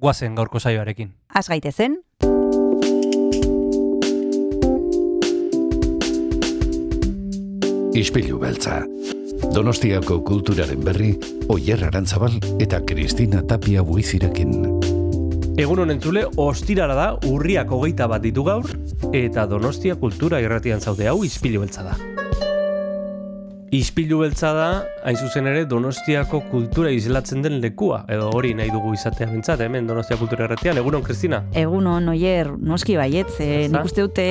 guazen gaurko saioarekin. Az gaitezen, Ispilu beltza. Donostiako kulturaren berri, Oyer Arantzabal eta Kristina Tapia buizirekin. Egun honen zule, ostirara da, urriak hogeita bat ditu gaur, eta Donostia kultura irratian zaude hau izpilu beltza da. Ispilu beltza da, hain zuzen ere, Donostiako kultura izlatzen den lekua, edo hori nahi dugu izatea bintzat, hemen Donostia kultura erratian. Egunon, Kristina? egunon, oier, noski baietz, e, da? nik uste dute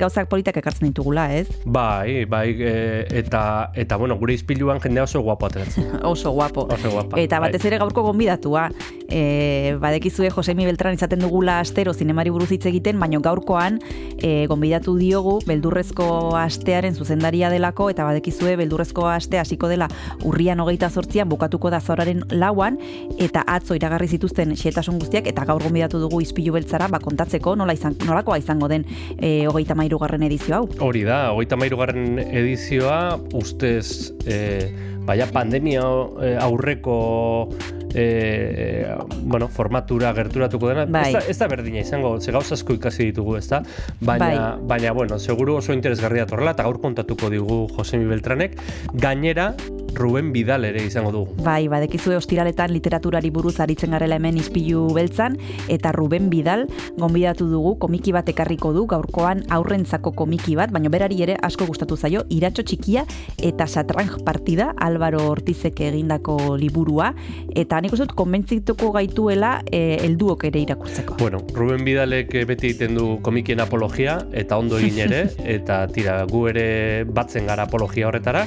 gauzak politak ekartzen ditugula, ez? Bai, bai, e, eta, eta, bueno, gure izpiluan jende oso guapo ateratzen. Oso guapo. Oso guapa. Eta batez ere gaurko gonbidatua. E, badekizue Josemi Beltran izaten dugula astero zinemari buruz hitz egiten, baina gaurkoan e, gonbidatu diogu beldurrezko astearen zuzendaria delako, eta badekizue beldurrezko aste hasiko dela urrian hogeita zortzian bukatuko da zoraren lauan, eta atzo iragarri zituzten xetasun guztiak, eta gaur gonbidatu dugu izpilu beltzara, ba, kontatzeko nola izan, nolakoa izango den e, hogeita mairugarren edizio hau. Hori da, hogeita garren edizioa, ustez, e, baina pandemia e, aurreko e, bueno, formatura gerturatuko dena, Bai. ez, da, ez da berdina izango, ze gauz asko ikasi ditugu, ez da? Baina, baina, bueno, seguru oso interesgarria torrela, eta gaur kontatuko digu Josemi Beltranek, gainera, Ruben Bidal ere izango dugu. Bai, badekizue ostiraletan literaturari buruz aritzen garela hemen izpilu beltzan, eta Ruben Bidal gonbidatu dugu komiki bat ekarriko du, gaurkoan aurrentzako komiki bat, baina berari ere asko gustatu zaio, iratxo txikia eta satranj partida, Álvaro Ortizek egindako liburua, eta nik uste dut konbentzituko gaituela e, helduok ere irakurtzeko. Bueno, Ruben Bidalek eh, beti egiten du komikien apologia, eta ondo egin ere, eta tira, gu ere batzen gara apologia horretara.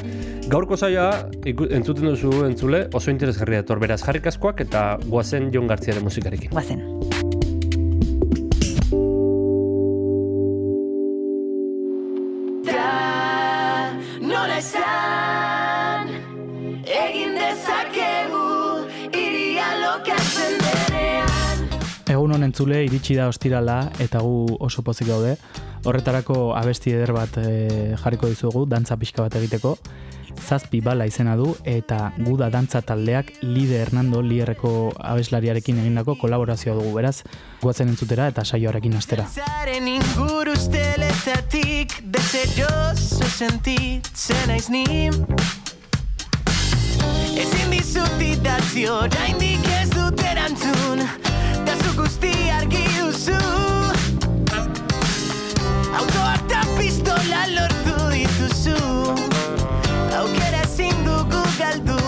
Gaurko saioa, entzuten duzu entzule, oso interesgarria dator beraz jarrik askoak, eta guazen Jon Gartziaren musikarekin. Guazen. da nola esan egin Egun honen entzule iritsi da ostirala eta gu oso pozik gaude. Horretarako abesti eder bat e, jarriko dizugu, dantza pixka bat egiteko. Zazpi bala izena du eta guda dantza taldeak Lide Hernando Lierreko abeslariarekin egindako kolaborazioa dugu beraz. Guatzen entzutera eta saioarekin astera. Zaren inguru usteletatik Deseroso sentitzen naiz ni Ezin dizut idatzi oraindik ez dut erantzun Ta zu guzti argi duzu Autoa eta pistola lortu dituzu Aukera ezin dugu galdu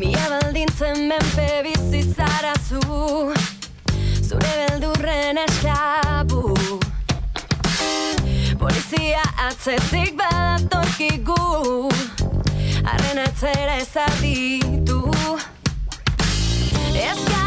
Mila baldintzen menpe bizi zara zu Zure beldurren esklabu Polizia atzetik badatorkigu Arren atzera Ez gara Yes.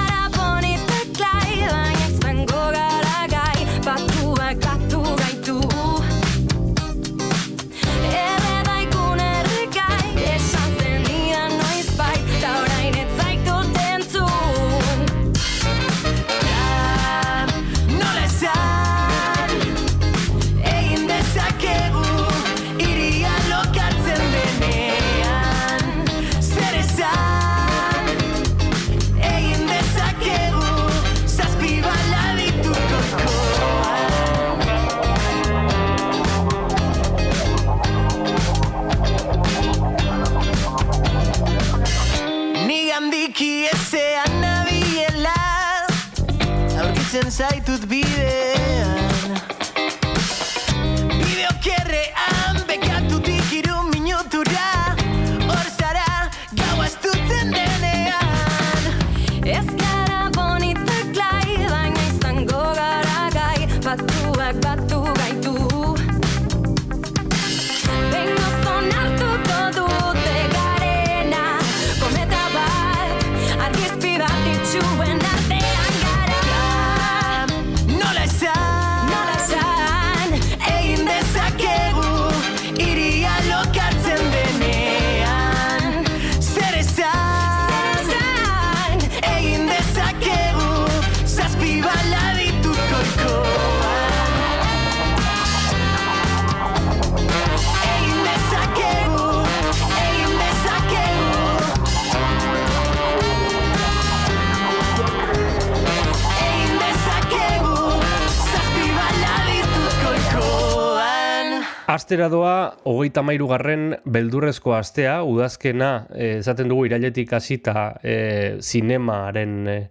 Astera doa, hogeita mairu garren beldurrezko astea, udazkena, eh, esaten dugu irailetik hasita eh, zinemaren eh,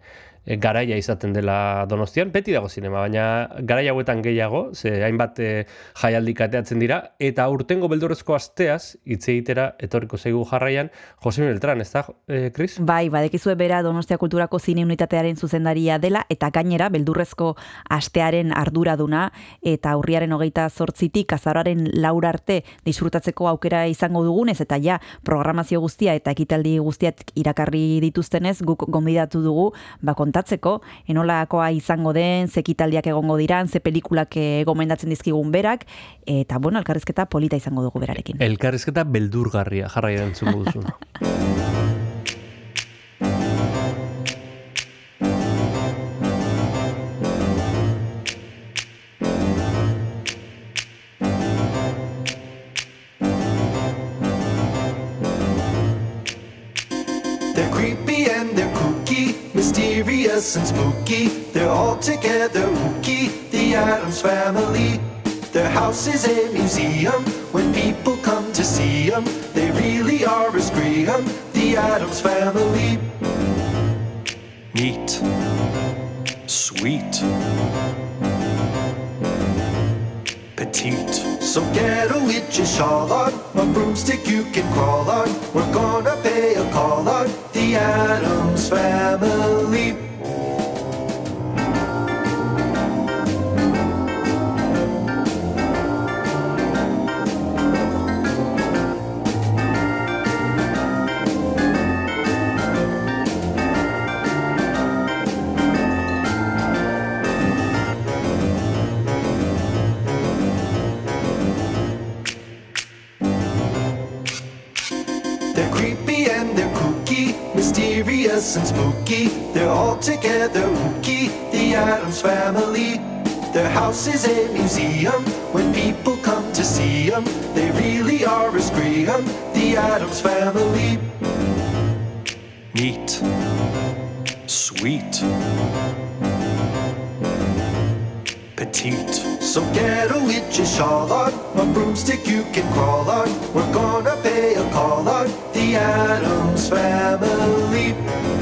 garaia izaten dela donostian, beti dago zinema, baina garai hauetan gehiago, ze hainbat eh, jaialdi kateatzen dira, eta urtengo beldurrezko asteaz, hitz egitera, etorriko zaigu jarraian, Jose Beltran, ez da, eh, Chris? Bai, badekizue bera Donostia Kulturako zine unitatearen zuzendaria dela, eta gainera, beldurrezko astearen arduraduna, eta urriaren hogeita zortzitik, azararen laur arte disfrutatzeko aukera izango dugunez, eta ja, programazio guztia eta ekitaldi guztiak irakarri dituztenez, guk gonbidatu dugu, ba, kontatzeko, enolakoa izango den, ze ekitaldiak egongo diran, ze pelikulak gomendatzen dizkigun berak, eta, bueno, elkarrizketa polita izango dugu berarekin. Elkarrizketa beldurgarria, jarraian entzuko duzu. mysterious and spooky. They're all together ooky, the Adams family. Their house is a museum when people come to see them. They really are a scream, the Adams family. Neat, sweet, petite. So get a witch's shawl on, a broomstick you can crawl on. We're gonna pay a call on the Adams family. And spooky. They're all together ooky, the Adams family. Their house is a museum when people come to see them. They really are a scream, the Adams family. Neat, sweet, petite. So get a witch's shawl on, a broomstick you can crawl on. We're gonna pay a call on the Adams family.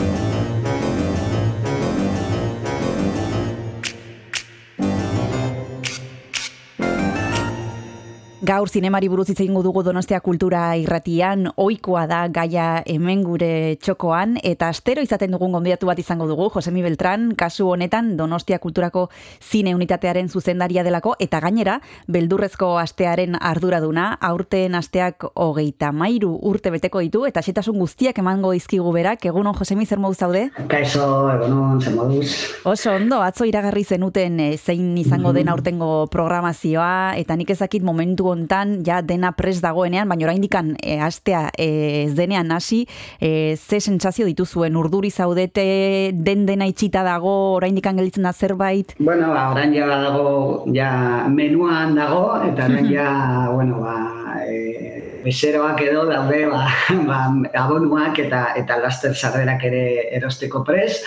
Gaur zinemari buruz hitz egingo dugu Donostia Kultura Irratian, ohikoa da gaia hemen gure txokoan. Eta astero izaten dugun gonbidatu bat izango dugu Josemi Beltran, kasu honetan Donostia Kulturako zine unitatearen zuzendaria delako. Eta gainera beldurrezko astearen arduraduna, aurten asteak hogeita mairu urte beteko ditu eta xetasun guztiak emango dizkigu berak, egunon Josemi zer moduz zaude? Kaixo, egunon, zer moduz. Oso ondo, atzo iragarri zenuten eh, zein izango den aurtengo programazioa, eta nik ezakit momentu hontan ja dena pres dagoenean, baina oraindikan e, astea eh, ez denean hasi, e, ze sentsazio dituzuen urduri zaudete, den dena itxita dago, oraindikan gelditzen da zerbait. Bueno, ba, orain ja dago, ja menuan dago, eta orain ja, bueno, ba, e, bezeroak edo daude, ba, ba, abonuak eta eta laster sarrerak ere erosteko pres,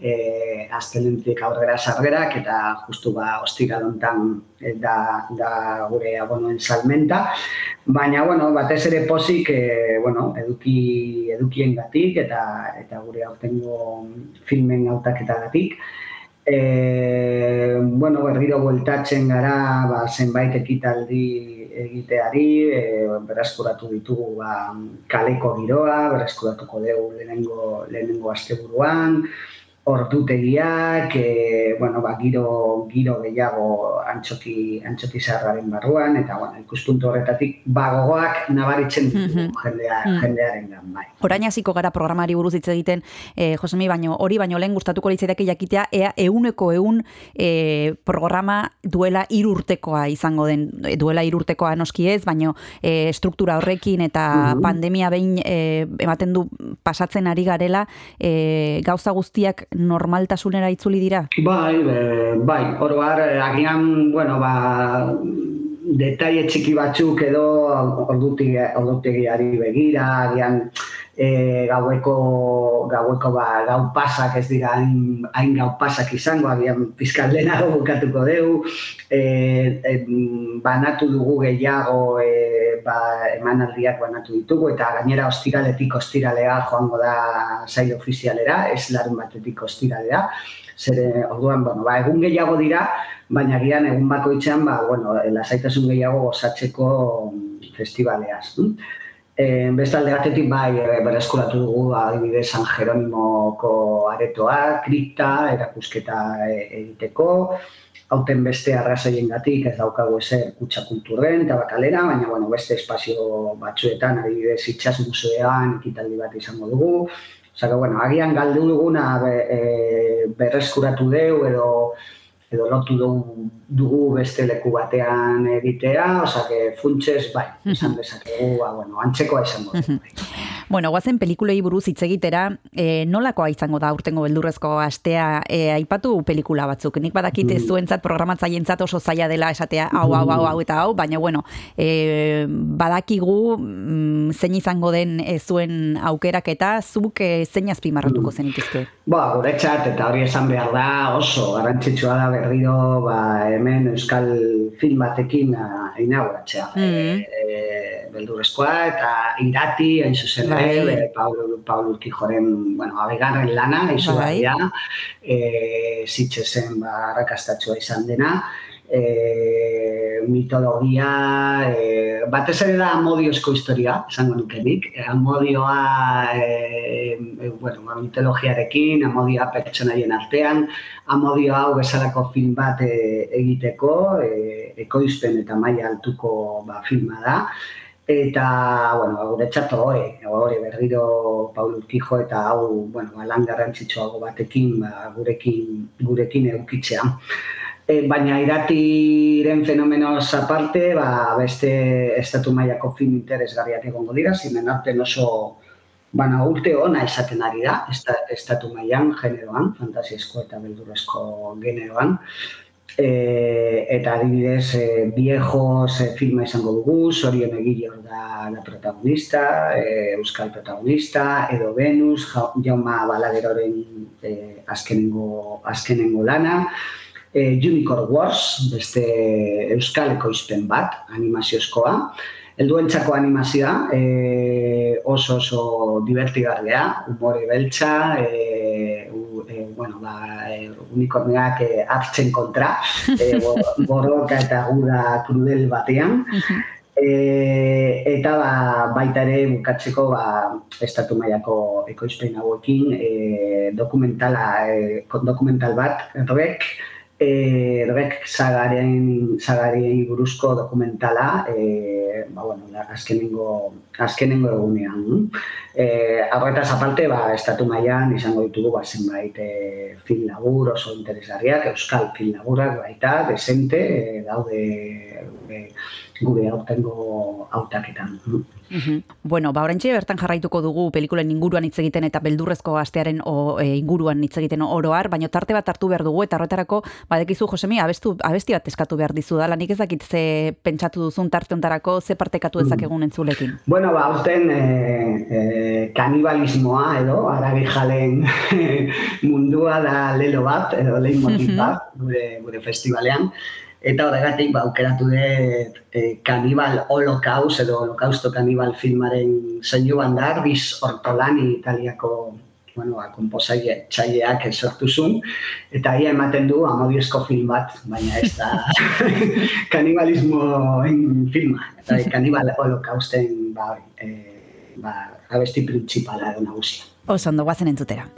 e, aztelentik aurrera sarrerak eta justu ba ostira hontan e, da, da gure abonuen salmenta. Baina, bueno, batez ere pozik, e, bueno, eduki, edukiengatik eta eta gure aurtengo filmen hautaketagatik. E, bueno, berriro bueltatzen gara, ba, zenbait ekitaldi egiteari, e, beraskuratu ditugu ba, kaleko giroa, beraskuratuko dugu lehenengo, lehenengo asteburuan, ordutegiak, e, bueno, ba, giro, giro gehiago antxoki, antxoki zaharraren barruan, eta bueno, ikuspuntu horretatik bagogoak nabaritzen ditugu Mhm. jendea, Mhm. jendearen gan, bai. Orain hasiko gara programari buruz hitz egiten, eh, Josemi, baino hori baino lehen gustatuko litzaidake jakitea ea euneko eun eh, programa duela hiru urtekoa izango den, duela hiru urtekoa noski ez, baino eh, struktura horrekin eta Mhm. pandemia behin eh, ematen du pasatzen ari garela, eh, gauza guztiak normaltasunera itzuli dira. Bai, bai, oro har, eh, agian, bueno, ba, detaile txiki batzuk edo ordutegi, ordutegiari begira, agian e, gaueko, gaueko ba, gau pasak ez dira hain, hain gau pasak izango, agian pizkal lehenago bukatuko dugu, e, e, banatu dugu gehiago e, ba, emanaldiak banatu ditugu, eta gainera ostiraletik ostiralea joango da sail ofizialera, ez larun batetik ostiralea, zer orduan, bueno, ba, egun gehiago dira, baina gian egun bakoitzean, ba, bueno, lasaitasun gehiago gozatzeko festivaleaz. hm? E, bestalde batetik bai e, berreskuratu dugu adibidez San Jeronimoko aretoa, kripta, erakusketa e, egiteko, hauten beste arrazoiengatik ez daukagu ezer kutsa kulturren eta bakalera, baina bueno, beste espazio batzuetan, adibidez itxas museoan ekitaldi bat izango dugu. Osea, bueno, agian galdu duguna be, e, berreskuratu deu edo edo lotu dugu, dugu beste leku batean egitea, osea, funtsez, bai, esan dezakegu, ba, bueno, antzekoa izango du. Bueno, guazen pelikulei buruz hitz egitera, e, nolakoa izango da urtengo beldurrezko astea, e, aipatu pelikula batzuk. Nik badakit ez zuentzat programatzaientzat oso zaila dela esatea hau, hau, hau, hau eta hau, baina bueno, e, badakigu mm, zein izango den e, zuen aukerak eta zuk e, zein azpimarratuko zenituzke. Ba, guretzat, eta hori esan behar da, oso garrantzitsua da berriro, ba, hemen euskal film batekin inauguratzea. Mm. E, beldurrezkoa, eta irati, hain zuzen ere, Bai. e, Paulo, Paulo Urkijoren, bueno, abegarren lana, Bai. izugarria, e, zitxezen, ba, arrakastatsua izan dena, e, mitologia, e, batez ere da amodiozko historia, esango nuke nik. E, amodioa, e, e, bueno, ba, mitologiarekin, amodioa pertsonaien artean, amodio hau bezalako film bat e, egiteko, e, ekoizpen eta maila altuko ba, filma da. Eta, bueno, guretzat hori, hori berriro Paul Urquijo eta hau, bueno, lan garrantzitsuago batekin, ba, gurekin, gurekin eukitzea. E, baina iratiren fenomenoz aparte, ba, beste estatu mailako film interesgarriak egongo dira, zimen artean oso bana urte ona esaten ari da, esta, estatu mailan generoan, fantasiesko eta beldurrezko generoan. E, eta adibidez, e, viejos e, filma izango dugu, Sorion Egilio da la protagonista, e, Euskal protagonista, edo Venus, Ja- Jaume Balagueroren e, azkenengo, azkenengo lana, e, Unicorn Wars, beste Euskal ekoizpen bat, animaziozkoa, Helduentzako animazioa, e, oso oso divertigarria, umore beltza, e, u, e, bueno, ba, e, unikorneak e, hartzen kontra, e, bo- borroka eta guda krudel batean. E, eta ba, baita ere bukatzeko ba, estatu mailako ekoizpen hauekin e, dokumentala, e, dokumental bat, rek, e, rek sagaren, sagari buruzko dokumentala, e, ba, bueno, azkenengo, azkenengo egunean. E, Horretaz aparte, ba, estatu mailan izango ditugu ba, zenbait e, film labur oso interesgarriak, euskal film laburrak baita, desente, e, daude e, gure aurtengo hautaketan. Mhm. Bueno, ba, oraintxe bertan jarraituko dugu pelikulen inguruan hitz egiten eta beldurrezko astearen o, e, inguruan hitz egiten oroar, baina tarte bat hartu behar dugu eta horretarako badekizu Josemi abestu, abesti bat eskatu behar dizu dala, nik ez dakit ze pentsatu duzun tarte hontarako ze partekatu dezakegun entzulekin. Bueno, ba, aurten e, e, kanibalismoa edo, arabi jalen mundua da lelo bat, edo leitmotiv bat, gure, gure festivalean. Eta horregatik, ba, aukeratu dut e, kanibal holocaust edo holokausto kanibal filmaren soinu bandar, biz ortolani italiako bueno, ba, komposatzaileak sortu zuen, eta ia ematen du amodiozko film bat, baina ez da kanibalismoen filma, eta kanibal holokausten ba, e, ba, abesti printzipala edo nagusia. Oso ondo guazen entzutera.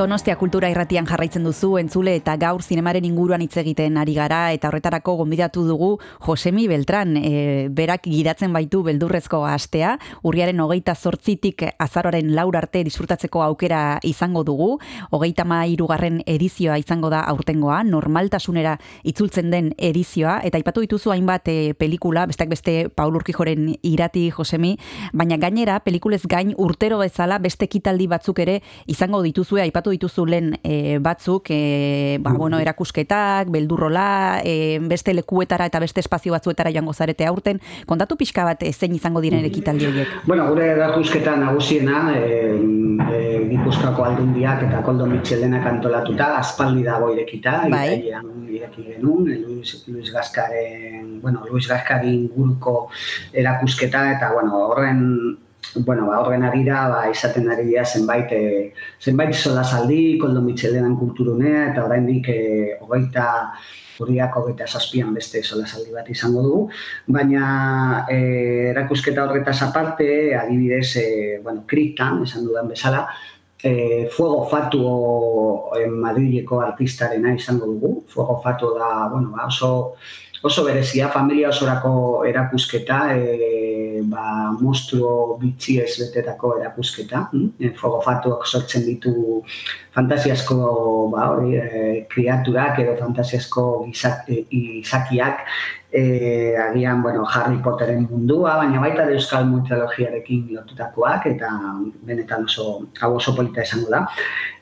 Donostia kultura irratian jarraitzen duzu entzule eta gaur zinemaren inguruan hitz egiten ari gara eta horretarako gonbidatu dugu Josemi Beltran e, berak gidatzen baitu beldurrezko astea urriaren hogeita zortzitik azaroaren laur arte disfrutatzeko aukera izango dugu. Hogeita irugarren edizioa izango da aurtengoa normaltasunera itzultzen den edizioa eta aipatu dituzu hainbat e, pelikula besteak beste Paul Urkijoren irati Josemi baina gainera pelikulez gain urtero bezala beste ekitaldi batzuk ere izango dituzue aipatu dituzu lehen e, batzuk, e, ba, bueno, erakusketak, beldurrola, e, beste lekuetara eta beste espazio batzuetara joango zarete aurten. Kontatu pixka bat zein izango diren ekitaldi horiek? Bueno, gure erakusketa nagusiena, e, e, Gipuzkoako aldundiak eta Koldo Mitxelenak antolatuta, aspaldi dago irekita, Bai. ireki genuen, Luis, Luis Gaskaren, bueno, Luis Gaskaren inguruko erakusketa, eta, bueno, horren bueno, ba, horren arira, ba, izaten ari dira zenbait, e, zenbait solasaldi, Koldo Mitxelenan kulturunea, eta oraindik e, hogeita urriak hogeita zazpian beste solasaldi bat izango dugu, baina e, erakusketa horretaz aparte, adibidez, e, bueno, kriptan, esan dudan bezala, e, Fuego Fatuo Madrileko artistarena izango dugu. Fuego Fatuo da, bueno, ba, oso, oso berezia, familia osorako erakusketa, e, ba, monstruo bitxiez betetako erakusketa. Mm? E, Fuego Fatuak sortzen ditu fantasiasko ba, hori, e, kriaturak edo fantasiasko izakiak e, agian bueno, Harry Potteren mundua, baina baita ere euskal mitologiarekin lotutakoak eta benetan oso hau oso polita izango da.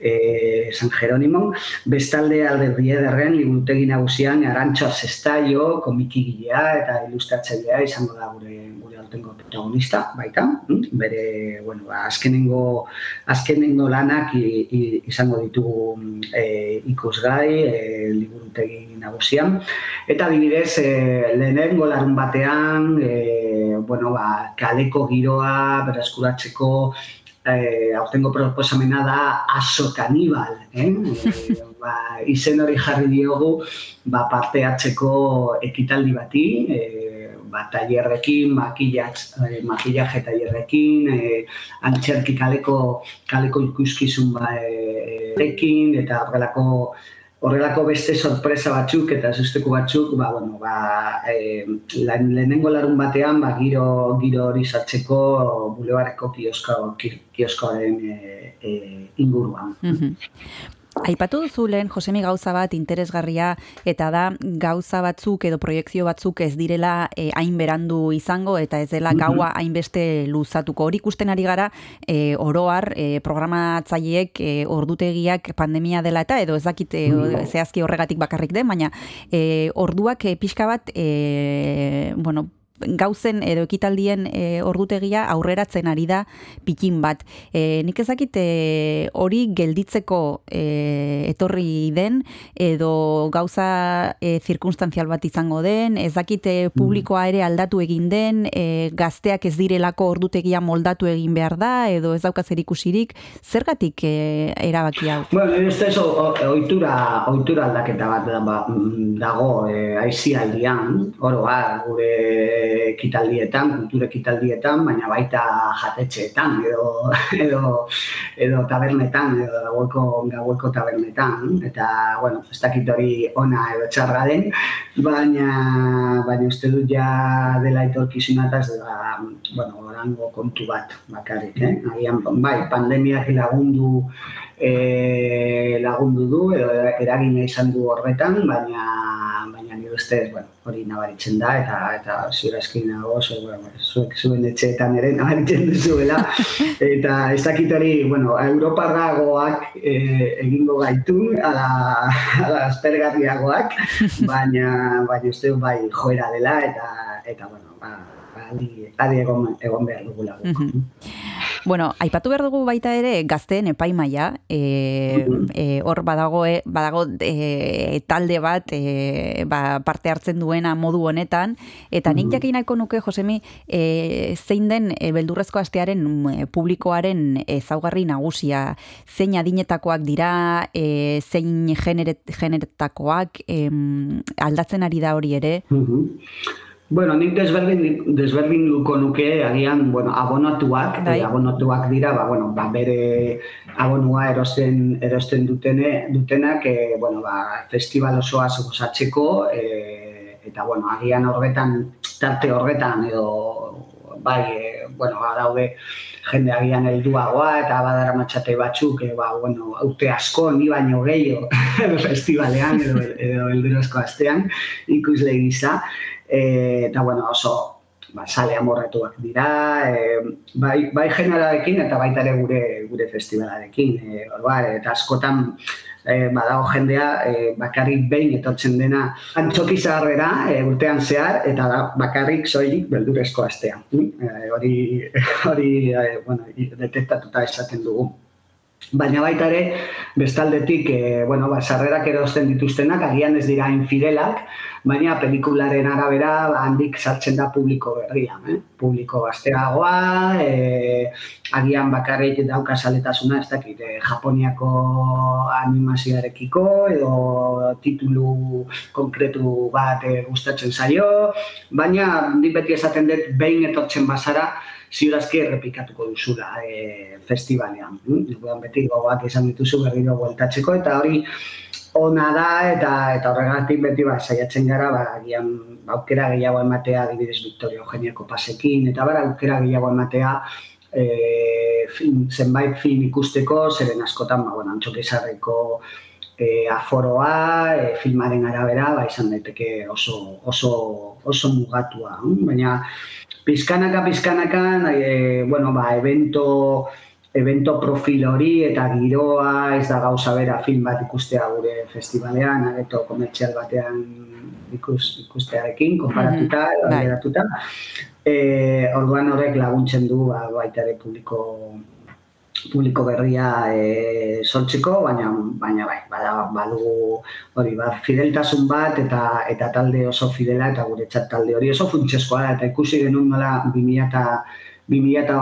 E, San Jerónimo, bestalde alderdi ederren liburutegi nagusian Arantxa Zestaio, komikigilea eta ilustratzailea izango da gure gure aurtengo protagonista baita, mm? bere bueno, ba, azkenengo azkenengo lanak i, i, izango ditugu e, ikusgai e, liburutegi nagusian eta adibidez e, lehenengo larun batean e, bueno, ba, kaleko giroa bereskuratzeko eh, aurtengo proposamena da aso kanibal, eh? eh ba, izen hori jarri diogu ba, parte hartzeko ekitaldi bati, eh, ba, tailerrekin, eh, makillaje tailerrekin, eh, antxerki kaleko, kaleko ikuskizun ba, eh, ekin, eta horrelako horrelako beste sorpresa batzuk eta susteko batzuk, ba, bueno, ba, e, lehenengo larun batean, ba, giro, giro hori sartzeko bulebareko kiosko, ki- kioskoaren e, e, inguruan. Mhm. Aipatu duzu lehen Josemi gauza bat interesgarria eta da gauza batzuk edo proiekzio batzuk ez direla eh, hain berandu izango eta ez dela gaua hainbeste luzatuko. Hori ikusten ari gara eh, oroar eh, programatzaileek eh, ordutegiak pandemia dela eta edo ez dakit eh, zehazki horregatik bakarrik den, baina eh, orduak eh, pixka bat eh, bueno, gauzen edo ekitaldien e, ordutegia aurreratzen ari da pikin bat. E, nik ezakit e, hori gelditzeko e, etorri den edo gauza e, zirkunstantzial bat izango den, ez dakit e, publikoa ere aldatu egin den, e, gazteak ez direlako ordutegia moldatu egin behar da edo ez dauka zer ikusirik, zergatik e, erabaki hau? Bueno, nire ustez o- o- ohitura, ohitura aldaketa bat da, ba, mm, dago e, aizialdian, oro har, gure ekitaldietan, kultura ekitaldietan, baina baita jatetxeetan edo edo edo tabernetan edo gaueko gaueko tabernetan eta bueno, ez dakit hori ona edo txarra den, baina baina uste dut ja dela etorkizuna eta ez dela bueno, orango kontu bat bakarrik, eh? Agian bai, pandemiak lagundu e, lagundu du edo eragina izan du horretan, baina baina nire ustez, bueno, hori nabaritzen da eta eta ziurazki nago oso bueno, zuek zuen etxeetan ere nabaritzen duzuela eta ez dakit hori, bueno, europarragoak e, egingo gaitu ala, ala aspergarriagoak, baina baina uste dut bai joera dela eta eta bueno, ba, ba, adi, adi egon, egon behar dugula. guk. Mhm. Bueno, aipatu behar dugu baita ere gazteen epaimaia, e, e, hor badago, e, badago e, talde bat e, ba, parte hartzen duena modu honetan, eta nik jakin nahiko nuke, Josemi, e, zein den e, beldurrezko astearen publikoaren ezaugarri nagusia, zein adinetakoak dira, e, zein generet, generetakoak, em, aldatzen ari da hori ere, Mhm. Bueno, nik desberdin, desberdinduko nuke agian, bueno, abonatuak, Bai. eh, abonatuak dira, ba, bueno, ba, bere abonua erosten, erosten dutene, dutenak, e, bueno, ba, festival osoa osatzeko, e, eta, bueno, agian horretan, tarte horretan, edo, bai, e, bueno, ba, daude, jende agian helduagoa eta badara matxate batzuk, e, ba, bueno, urte asko, ni baino gehiago festivalean edo, edo eldurozko astean, ikusle gisa, e, eta bueno, oso ba, sale amorratuak dira, e, bai, bai generarekin eta baita ere gure gure festivalarekin. E, orduan, eta askotan e, badago jendea e, bakarrik behin etortzen dena antzoki zaharrera e, urtean zehar eta da, bakarrik soilik beldurezko astean. E, hori hori e, bueno, detektatuta esaten dugu. Baina baita ere, bestaldetik, e, bueno, ba, sarrerak erosten dituztenak, agian ez dira infidelak, baina pelikularen arabera ba, handik sartzen da publiko berria. Eh? Publiko gazteagoa, e, agian bakarrik dauka saletasuna, ez dakit, e, Japoniako animazioarekiko, edo titulu konkretu bat e, gustatzen zaio, baina nik beti esaten dut behin etortzen bazara, ziurazki errepikatuko duzula e, festivalean. Mm? beti gogoak izan dituzu berriro bueltatzeko, eta hori ona da, eta eta horregatik beti ba, saiatzen gara, ba, agian aukera gehiago ematea, adibidez Victoria Eugeniako pasekin, eta bara aukera gehiago ematea, e, film, zenbait film ikusteko, zeren askotan, ba, bueno, antxokizarreko e, aforoa, e, filmaren arabera, ba, izan daiteke oso, oso, oso mugatua. hm? Baina, pizkanaka, pizkanakan, e, bueno, ba, evento, evento profil hori eta giroa, ez da gauza bera film bat ikustea gure festivalean, areto komertzial batean ikus, ikustearekin, konparatuta, Mhm, bai. alderatuta. E, orduan horrek laguntzen du ba, baita ere publiko publiko berria e, sortzeko, baina baina bai, bada badugu hori ba, fideltasun bat eta eta talde oso fidela eta guretzat talde hori oso funtsezkoa da eta ikusi genuen nola 2000 eta 2000 eta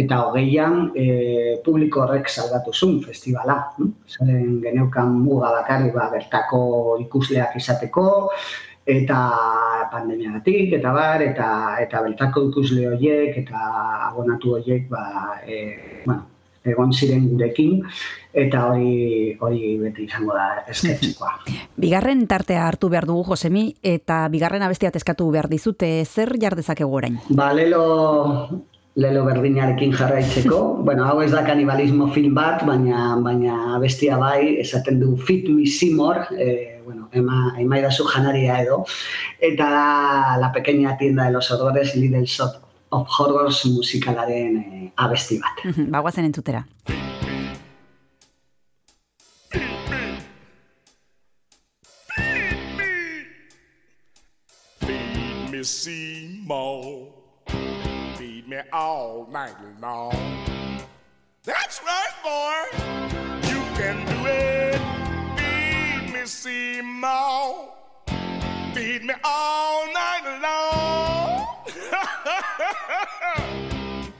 eta hogeian e, publiko horrek salgatu zuen festivala. Zeren geneukan muga bakarri ba, bertako ikusleak izateko, eta pandemiagatik, eta bar, eta, eta bertako ikusle horiek, eta abonatu horiek, ba, e, bueno, egon ziren gurekin, eta hori hori beti izango da esketxikoa. Bigarren tartea hartu behar dugu Josemi eta bigarren abestia eskatu behar dizute zer jar dezakegu orain. Ba, lelo, lelo berdinarekin jarraitzeko. bueno, hau ez da kanibalismo film bat, baina baina bestia bai, esaten du Fit Me Seymour, eh, bueno, ema, emaidazu janaria edo, eta da La Pequeña Tienda de los Horrores, Little Shop of Horrors musikalaren eh, abesti bat. Bagoazen entzutera. Feed me Seymour. Me all night long. That's right, boy. You can do it. Feed me Seymour. Feed me all night long.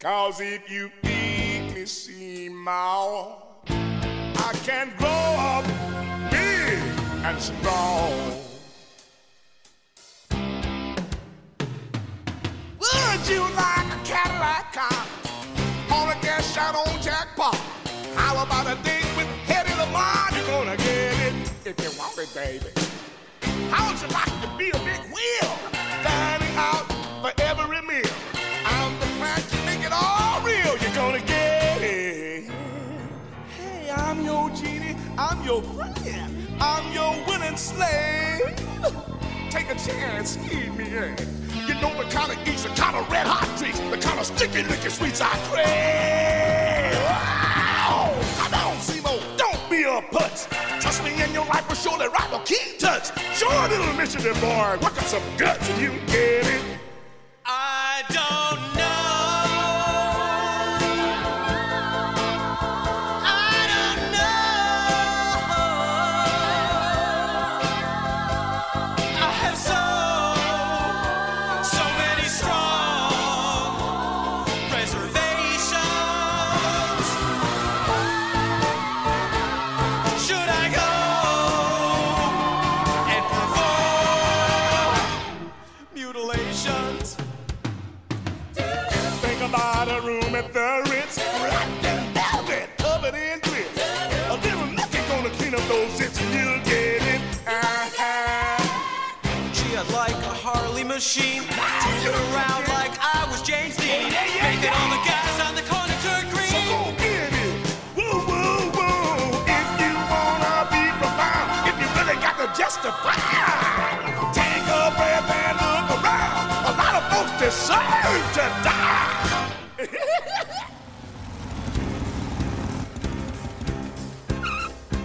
Cause if you feed me Seymour, I can grow up big and strong. Would you like a Cadillac car on a gas shot on jackpot? How about a date with Hedy Lamar? You're gonna get it if you want it, baby. How would you like to be a big wheel, dining out for every meal? I'm the man to make it all real. You're gonna get it. Hey, I'm your genie. I'm your friend. I'm your willing slave. Take a chance, feed me in. Know the kind of eats, the kind of red hot treats, the kind of sticky licky sweets I crave. Wow! Come on, Simo, don't be a putz. Trust me, and your life will surely rock a key touch. Sure, little Michigan boy, work up some guts and you get it. Machine, turned it around like I was James Dean, making all the guys on the corner turn green. So go get it. Woo, woo, woo. If you wanna be profound, if you really got to justify. Take a breath and look around. A lot of folks deserve to die.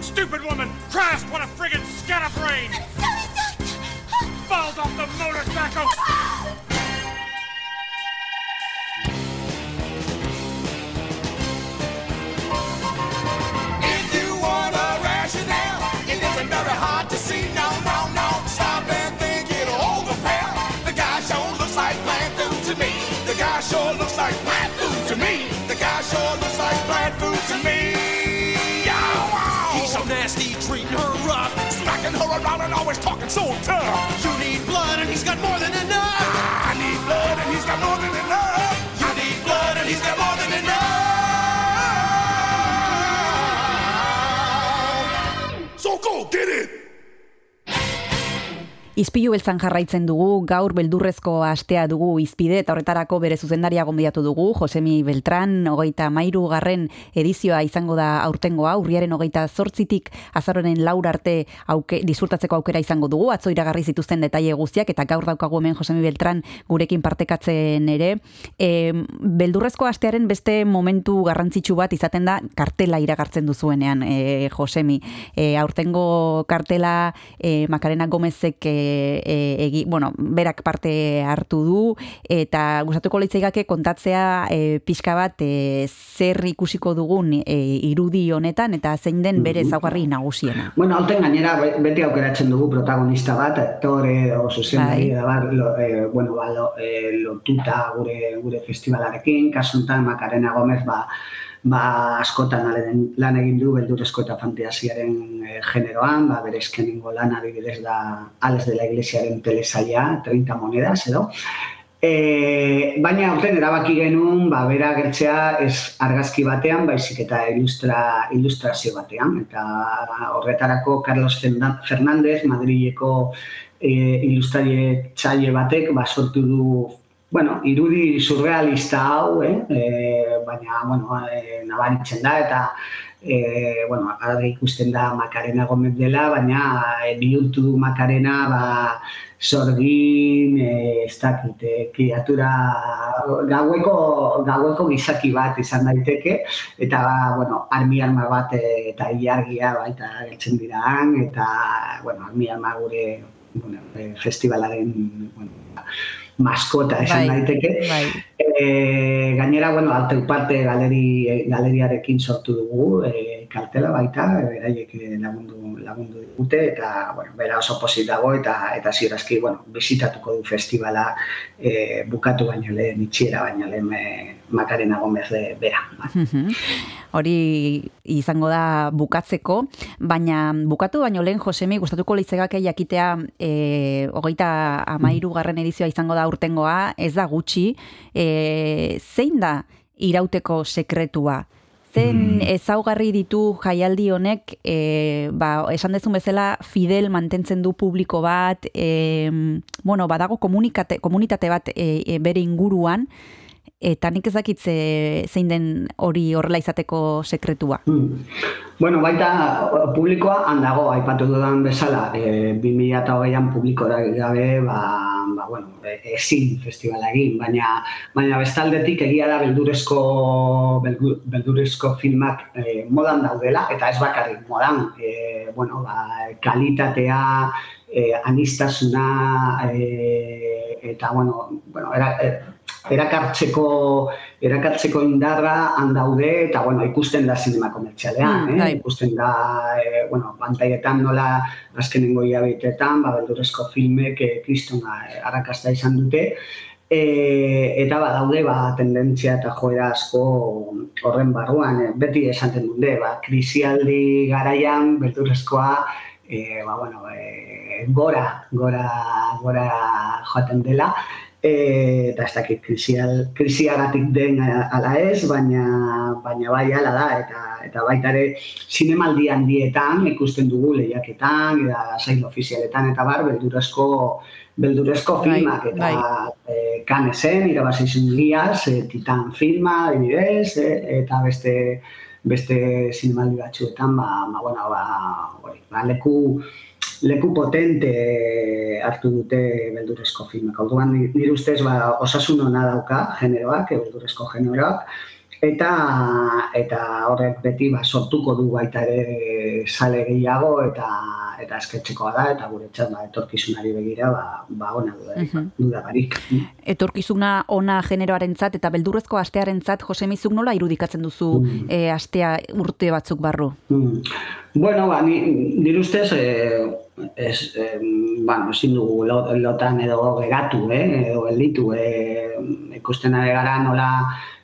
Stupid woman! Christ, what a friggin' scatterbrain! Falls off the motorcycle! If you want a rationale, it isn't very hard to see. No, no, no. Stop and think it over, pal. The guy sure looks like plant food to me. The guy sure looks like plant food to me. The guy sure looks like plant food to me. He's so nasty, treating her rough. smacking her around and always talking so tough. You I Izpilu beltzan jarraitzen dugu, gaur beldurrezko astea dugu izpide eta horretarako bere zuzendaria gonbidatu dugu, Josemi Beltran, hogeita mairu garren edizioa izango da aurtengoa, urriaren hogeita zortzitik azaroren laur arte auke, disfrutatzeko aukera izango dugu, atzo iragarri zituzten detaile guztiak eta gaur daukagu hemen Josemi Beltran gurekin partekatzen ere. E, beldurrezko astearen beste momentu garrantzitsu bat izaten da kartela iragartzen duzuenean, e, Josemi. E, aurtengo kartela e, Makarena Gomezek e, e, egi, bueno, berak parte hartu du eta gustatuko litzaigake kontatzea e, pixka bat e, zer ikusiko dugun e, irudi honetan eta zein den bere ezaugarri nagusiena. Bueno, aurten gainera be- beti aukeratzen dugu protagonista bat, aktore o zuzendari Bai. da bar, lo, eh, bueno, ba, lo, eh, lotuta gure gure festivalarekin, kasu honetan Macarena Gomez ba ba askotan lan, egin du beldurezko eta fantasiaren eh, generoan, ba bere eskenengo lan adibidez da Ales de la Iglesiaren telesaia, 30 monedas edo. E, baina aurten erabaki genuen ba, bera gertzea ez argazki batean, baizik eta ilustra, ilustrazio batean. Eta horretarako Carlos Fernández, Madrileko e, ilustrarie txaile batek, ba, sortu du bueno, irudi surrealista hau, eh? E, baina bueno, e, nabaritzen da eta e, bueno, argi ikusten da Macarena Gomez dela, baina e, bihurtu du Macarena ba, sorgin, e, ez dakit, e, kriatura gaueko, gaueko gizaki bat izan daiteke, eta bueno, armi arma bat e, eta ilargia baita geltzen dira eta bueno, armi arma gure bueno, festivalaren bueno, maskota esan Bai, daiteke. bai. E, gainera, bueno, alteu parte galeri, galeriarekin sortu dugu, e, kartela baita, beraiek eh, lagundu, lagundu digute, eta, bueno, bera oso posit dago, eta, eta ziurazki, bueno, bizitatuko du festivala e, bukatu baino lehen, itxiera baino lehen e, Makarena Gomez de bera. Hori izango da bukatzeko, baina bukatu baino lehen Josemi gustatuko litzegake jakitea e, hogeita amairu garren edizioa izango da urtengoa, ez da gutxi, e, zein da irauteko sekretua? Zen ezaugarri ditu jaialdi honek, e, ba, esan dezun bezala, fidel mantentzen du publiko bat, e, bueno, badago komunikate, komunitate bat e, e, bere inguruan, eta nik ez dakit ze- zein den hori horrela izateko sekretua. Mm. Bueno, baita publikoa handago, aipatu dudan bezala, e, 2008an publikora gabe, ba, ba, bueno, e, ezin festivala egin, baina, baina bestaldetik egia da beldurezko, beldu- beldurezko filmak e, modan daudela, eta ez bakarrik modan, e, bueno, ba, kalitatea, e, anistasuna, e, eta, bueno, bueno era, e, erakartzeko erakartzeko indarra han daude eta bueno, ikusten da sinema komertzialean, Mm, eh? bai. ikusten da eh, bueno, pantailetan nola azkenengo hilabetetan, ba beldurrezko filmek eh, kristona eh, arrakasta izan dute. E, eta badaude ba, tendentzia eta joera asko horren barruan, eh, beti esaten dute, ba, krisialdi garaian beldurrezkoa e, ba, bueno, e, gora, gora, gora joaten dela, e, eta ez dakit krisial, krisiagatik den ala ez, baina, baina bai ala da, eta, eta baita ere zinemaldi handietan ikusten dugu lehiaketan, eta zail ofizialetan, eta bar, beldurezko, beldurezko Bai, filmak, eta bai. e, kanesen, irabazi giaz, e, titan filma, adibidez, e, eta beste beste zinemaldi batzuetan, ba, ba, bueno, ba, hori, ba, leku, leku potente hartu dute beldurezko filmak. Orduan ni- nire ustez ba, osasun ona dauka generoak, eh, beldurezko generoak, eta eta horrek beti ba, sortuko du baita ere sale gehiago eta eta esketxekoa da eta guretzat ba, etorkizunari begira ba, ba ona dudarik, Mhm. dudabarik. Etorkizuna ona generoarentzat eta beldurrezko astearentzat Josemizuk nola irudikatzen duzu Mm. eh, astea urte batzuk barru? Mm. Bueno, ba, ni, nire ustez, eh, ez, eh, bueno, ezin dugu lo- lotan edo geratu, eh, edo gelditu, eh, ikusten ari gara nola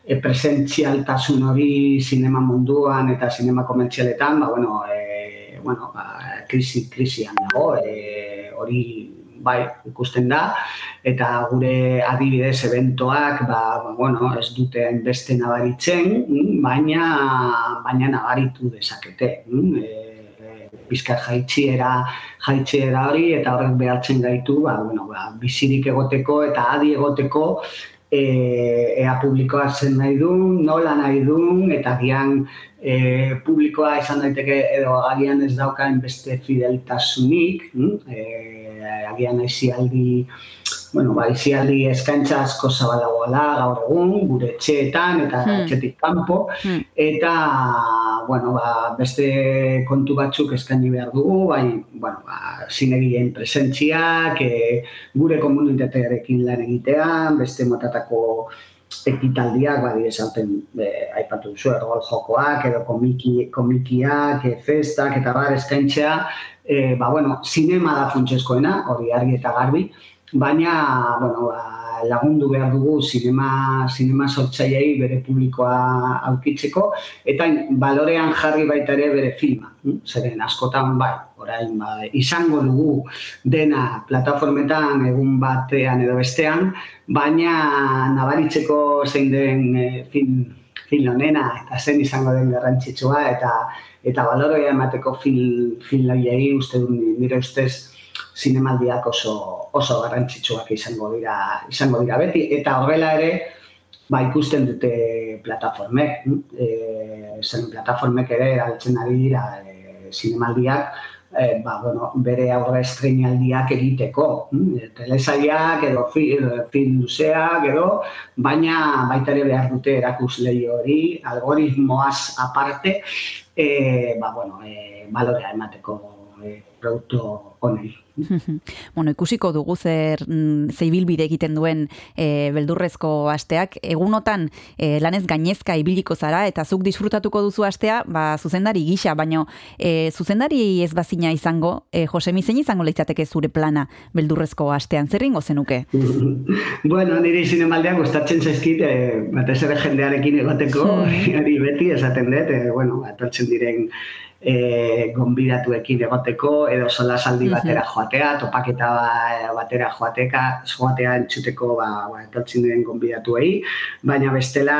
e, presentzialtasun hori sinema munduan eta sinema komertzialetan, ba, bueno, e, bueno, ba, krisi, krisian dago, e, hori bai ikusten da, eta gure adibidez eventoak, ba, bueno, ez dute beste nabaritzen, mm, baina, baina nabaritu dezakete. mm, E, pizkat jaitxiera, jaitxiera hori, eta horrek behartzen gaitu, ba, bueno, ba, bizirik egoteko eta adi egoteko, e, ea publikoa zen nahi duen, nola nahi duen, eta agian e, publikoa izan daiteke edo agian ez daukaen beste fideltasunik, mm? e, agian aizialdi, bueno, ba, aizialdi eskaintza asko zabalagoala gaur egun, gure etxeetan eta Hmm. etxetik kanpo, Hmm. eta, bueno, ba, beste kontu batzuk eskaini behar dugu, bai, bueno, ba, zinegileen presentziak, e, gure komunitatearekin lan egitea, beste motatako ekitaldiak, badi esaten e, aipatu duzu, ergol jokoak, edo komiki, komikiak, e, festak, eta bar eskaintzea, e, ba, bueno, zinema da funtsezkoena, hori argi eta garbi, baina, bueno, ba, lagundu behar dugu sinema, sinema sortzaileei bere publikoa aukitzeko, eta balorean jarri baita ere bere filma. hm? Zeren askotan bai, orain ba, izango dugu dena plataformetan egun batean edo bestean, baina nabaritzeko zein den e, film, film honena eta zen izango den garrantzitsua eta eta balorea emateko film, film uste dut nire ustez zinemaldiak oso oso garrantzitsuak izango dira izango dira beti. Eta horrela ere ba ikusten dute plataformek, eh zen plataformek ere erabiltzen ari dira e, zinemaldiak. Eh, ba, bueno, bere aurre estreinaldiak egiteko, hm? telesailak edo film, film luzeak edo, baina baita ere behar dute erakuslei hori, algoritmoaz aparte, eh, ba, bueno, eh, balorea emateko eh, produktu honei. bueno, ikusiko dugu zer mm, ze ibilbide egiten duen e, beldurrezko asteak. Egunotan e, lanez gainezka ibiliko zara eta zuk disfrutatuko duzu astea, ba, zuzendari gisa, baino e, zuzendari ez bazina izango, e, Josemi zein izango leitzateke zure plana beldurrezko astean, zer ingo zenuke? bueno, niri zinemaldiak gustatzen zaizkit, eh, batez ere jendearekin egoteko, hori beti esaten dut, eh, bueno, atortzen diren eh, gonbidatuekin egoteko, edo solasaldi batera joatea, topaketa ba- batera joateka, joatea entzuteko ba, ba, etortzen diren gonbidatuei, baina bestela,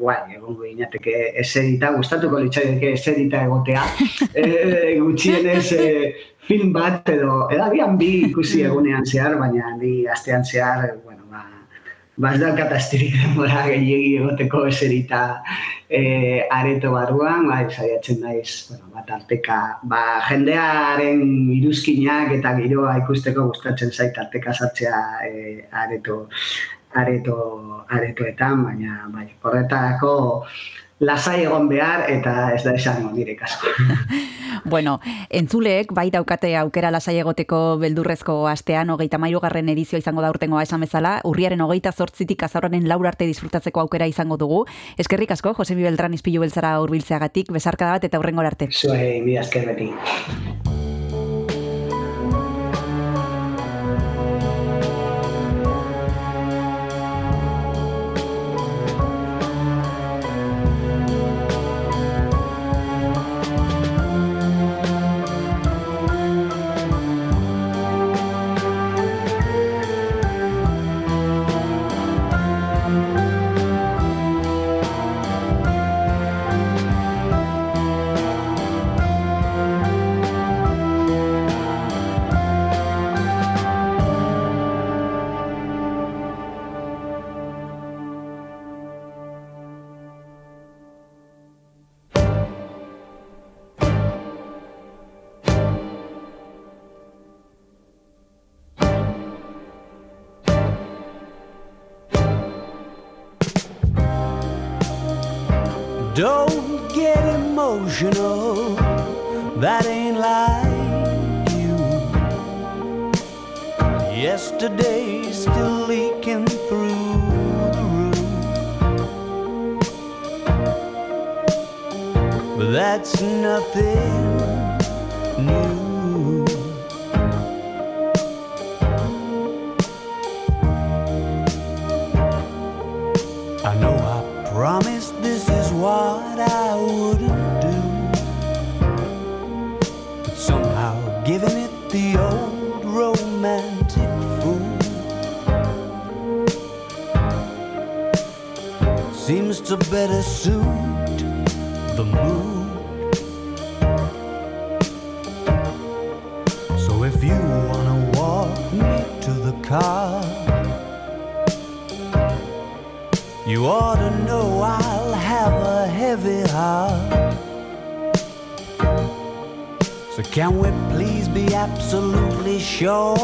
guai, egongo ginateke eserita, gustatuko litzaideke eserita egotea, eh, gutxienez eh, film bat edo, agian bi ikusi egunean zehar, baina ni astean zehar, eh, bueno, ba, ba ez daukat astirik denbora gehiegi egoteko eserita e, areto barruan, ba, saiatzen naiz, bueno, bat arteka, ba, jendearen iruzkinak eta giroa ikusteko gustatzen zait arteka sartzea e, areto, areto, aretoetan, baina bai, horretarako lasai egon behar eta ez da esango nire kasko. Bueno, entzuleek bai daukate aukera lasai egoteko beldurrezko astean, hogeita garren edizioa izango da urtengoa esan bezala, urriaren hogeita zortzitik azauraren laur arte disfrutatzeko aukera izango dugu. Eskerrik asko, Josemi Beltran izpilu beltzara urbiltzeagatik, besarkada bat eta hurrengor arte. Zuei, mi esker beti. show.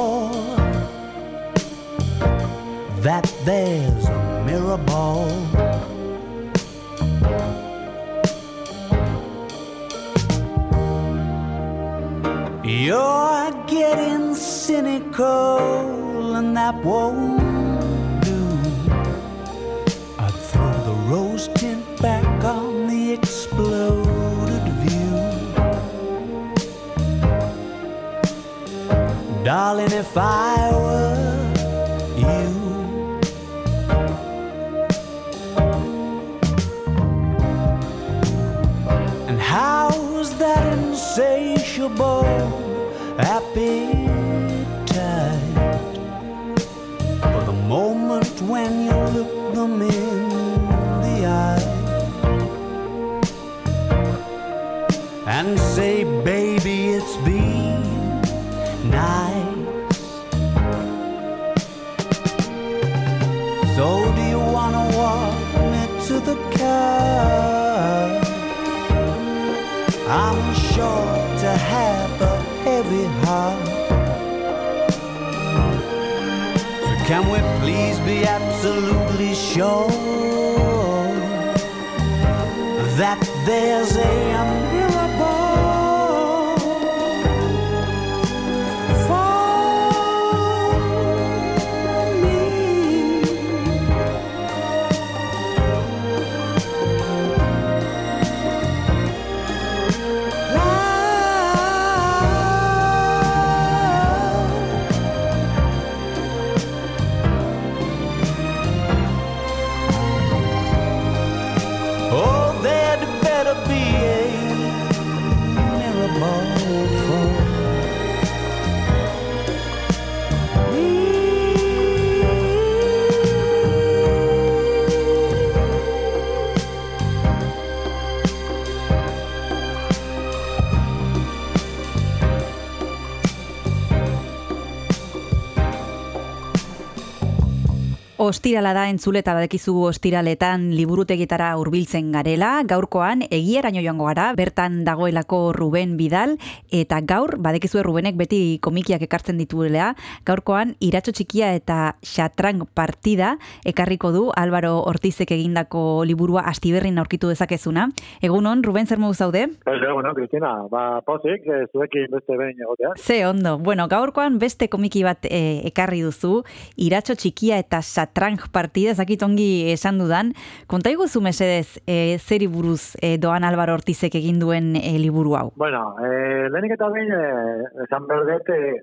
Ostirala da entzule eta badekizu ostiraletan liburutegitara hurbiltzen garela. Gaurkoan egiaraino joango gara, bertan dagoelako Ruben Bidal eta gaur badekizu Rubenek beti komikiak ekartzen dituela. Gaurkoan iratxo txikia eta xatrang partida ekarriko du Álvaro Ortizek egindako liburua astiberrin aurkitu dezakezuna. Egunon, Ruben zer modu zaude? Bueno, Cristina, ba, pozik, eh, zuekin beste behin egotea. Ze ondo. Bueno, gaurkoan beste komiki bat eh, ekarri duzu, iratxo txikia eta satrang partida, ezakit ongi esan dudan. Konta iguzu mesedez, eh, zeri buruz eh, doan Álvaro Ortizek egin duen eh, liburu hau. Bueno, eh, lehenik eta behin, eh, esan behar dut, eh,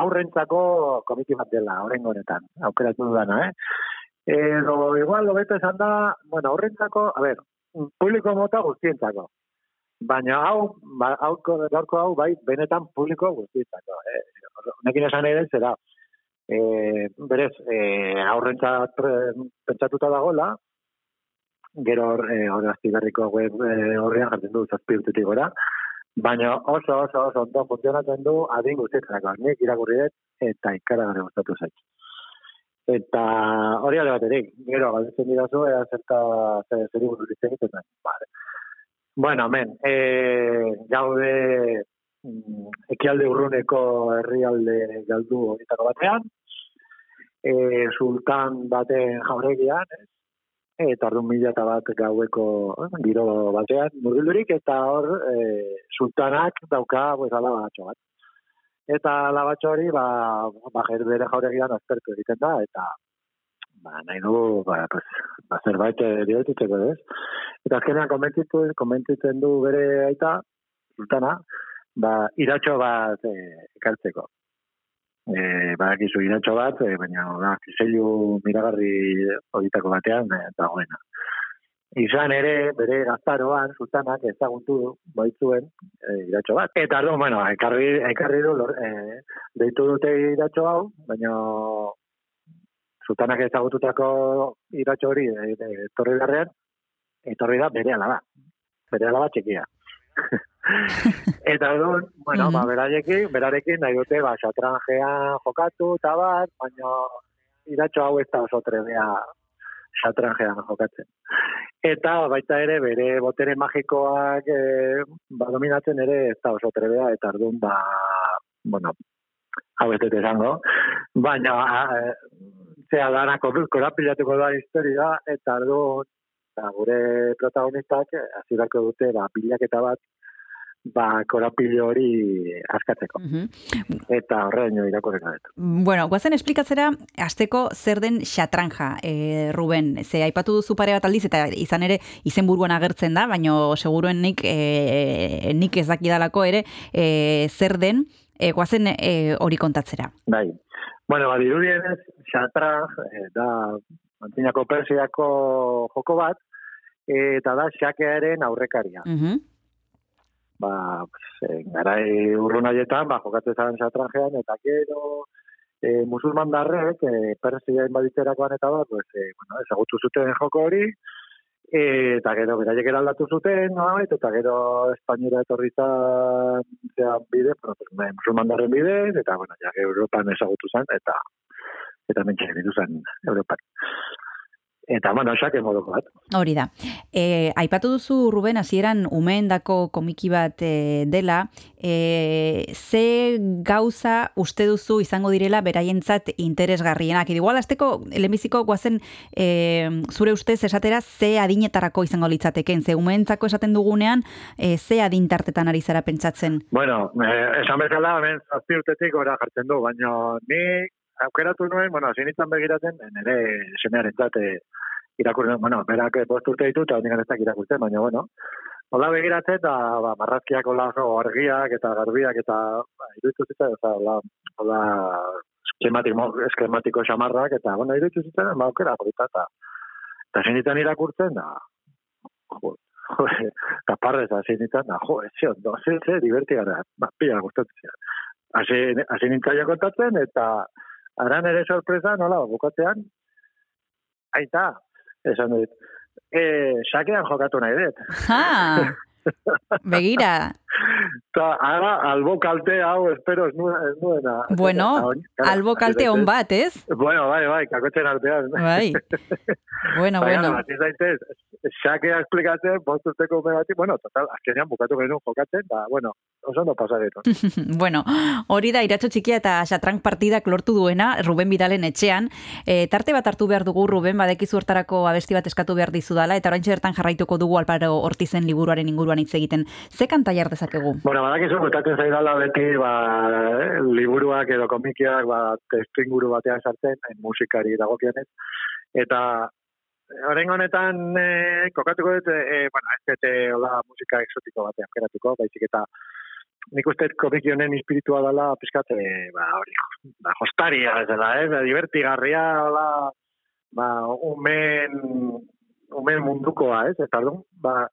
aurrentzako komiki bat dela, horrengo honetan, aukeratu dudana, eh? Edo, igual, hobeto esan da, bueno, aurrentzako, a ber, publiko mota guztientzako. Baina hau, ba, hau, gaurko hau, bai, benetan publiko guztientzako. Eh? Honekin esan ere zera, e, berez, e, aurrentzat pentsatuta dagoela, gero hor, e, hor azpigarriko web e, horrean jartzen du zazpi urtetik gora, baina oso, oso, oso ondo funtzionatzen du adin guztietarako. Nik irakurri dut eta ikaragarri gustatu zait. Eta hori alde baterik, gero, galdetzen didazu, ea zerta zer den. Vale. Bueno, men, e, gaude ekialde urruneko herrialde galdu horietako batean, e, sultan baten jauregian, ez? eta orduan mila eta bat gaueko eh, giro batean murgildurik, eta hor e, sultanak dauka pues, alabatxo bat. Eta alabatxo hori, ba, ba, bere jauregian aztertu egiten da, eta ba, nahi du, ba, pues, ba, zerbait eh, dibertitzeko, ez? Eta azkenean komentitu, komentitzen du bere aita, sultana, ba, iratxo bat e, ekartzeko. E, badakizu iratxo bat, e, baina da, zeilu miragarri horietako batean e, dagoena. Izan ere, bere gaztaroan, sultanak ezagutu baitzuen e, iratxo bat. Eta ardu, bueno, ekarri, ekarri du, lor, e, deitu dute iratxo hau, baina sultanak ezagututako iratxo hori e, e, etorri beharrean, etorri da bere alaba. Bere alaba txikia. Eta orduan, bueno, ba, berarekin, berarekin nahi dute, ba, xatranjean jokatu, eta bat, baina iratxo hau ez da oso trebea xatranjean jokatzen. Eta baita ere, bere botere magikoak e, ba, dominatzen ere ez da oso trebea, eta orduan, ba, bueno, hau ez dut esango, baina e, zea dana kor- korapilatuko da historia, eta orduan, ba, gure protagonistak eh, hasierako dute ba, bilaketa bat ba, korapilo hori askatzeko. Eta horreño irakorreka dut. Bueno, guazen esplikatzera, azteko zer den xatranja, e, Ruben. Ze aipatu duzu pare bat aldiz, eta izan ere izenburuan agertzen da, baino seguruen nik, e, nik ez dakidalako ere e, zer den, e, guazen e, hori kontatzera. Bai. Bueno, ba, dirudienez, xatra, eh, da, antzinako persiako joko bat, eta da xakearen aurrekaria. Mhm. ba, pues, eh, garai urrun haietan, ba, jokatzen zaren xatranjean, eta gero eh, musulman darrek, eh, Persia inbaditzerakoan eta bat, pues, eh, bueno, ezagutu zuten joko hori, eh, eta gero beraiek eraldatu zuten, nolabait, eta gero Espainiera etorri zan bide, bueno, pues, musulman darren bidez, eta, bueno, ja, Europan ezagutu zen, eta eta mentxe ditu zen Europan. Eta, bueno, xake moduko bat. Hori da. E, aipatu duzu, Ruben, hasieran umeendako komiki bat e, dela, e, ze gauza uste duzu izango direla beraientzat interesgarrienak. Igual, azteko, lehenbiziko guazen e, zure ustez esatera ze adinetarako izango litzateken, ze umeentzako esaten dugunean, e, ze adintartetan ari zara pentsatzen. Bueno, eh, esan bezala, hemen zazpi urtetik gora jartzen du, baina ni aukeratu nuen, bueno, hasi nintzen begiratzen, nire semearen zate irakurren, bueno, berak bost urte ditu, eta honik ez dakit irakurtzen, baina, bueno, hola begiratzen, eta ba, marrazkiak hola argiak eta garbiak, eta ba, iruditu zitzen, oza, hola, hola eskematiko, eskematiko xamarrak, eta, bueno, iruditu zitzen, ba, aukera, polita, eta, eta hasi nintzen irakurtzen, da, jo, eta parrez hasi nintzen, da, jo, ez ondo, ze, ze, divertigara, ba, pila gustatzen ziren. Hasi, nintzen kontatzen, eta aran ere sorpresa, nola, bukatzean, aita, esan dut, e, sakean jokatu nahi dut. Ha! Begira, Ta, ara, albo kalte hau, espero, ez nuen, ez nuena. bueno, claro, albo kalte on bat, ez? Bueno, bai, bai, kakotzen artean. Bai. Bueno, Baina, bueno. hasi zaitez, xakea esplikatzen, bost urteko ume bati, bueno, total, azkenean bukatu genuen jokatzen, da, bueno, oso ondo pasa genuen. bueno, hori da iratxo txikia eta xatrank partidak lortu duena Ruben Bidalen etxean. E, tarte bat hartu behar dugu Ruben, badekizu hortarako abesti bat eskatu behar dizudala, eta oraintxe bertan jarraituko dugu Alparo Ortizen liburuaren inguruan hitz egiten. Ze kanta dezakegu? Bueno, badakizu, gustatzen zaidala beti, ba, eh, liburuak edo komikiak, ba, testu inguru batean sartzen, eh, musikari dagokionez. Eta, Horen honetan, eh, kokatuko dut, eh, bueno, ez dut, eh, hola, musika exotiko batean keratuko, baizik eta nik uste komiki honen espiritua dela, pizkat, eh, ba, hori, ba, jostaria, ez dela, ez, divertigarria, hola, ba, umen, umen mundukoa, ez, eta ba,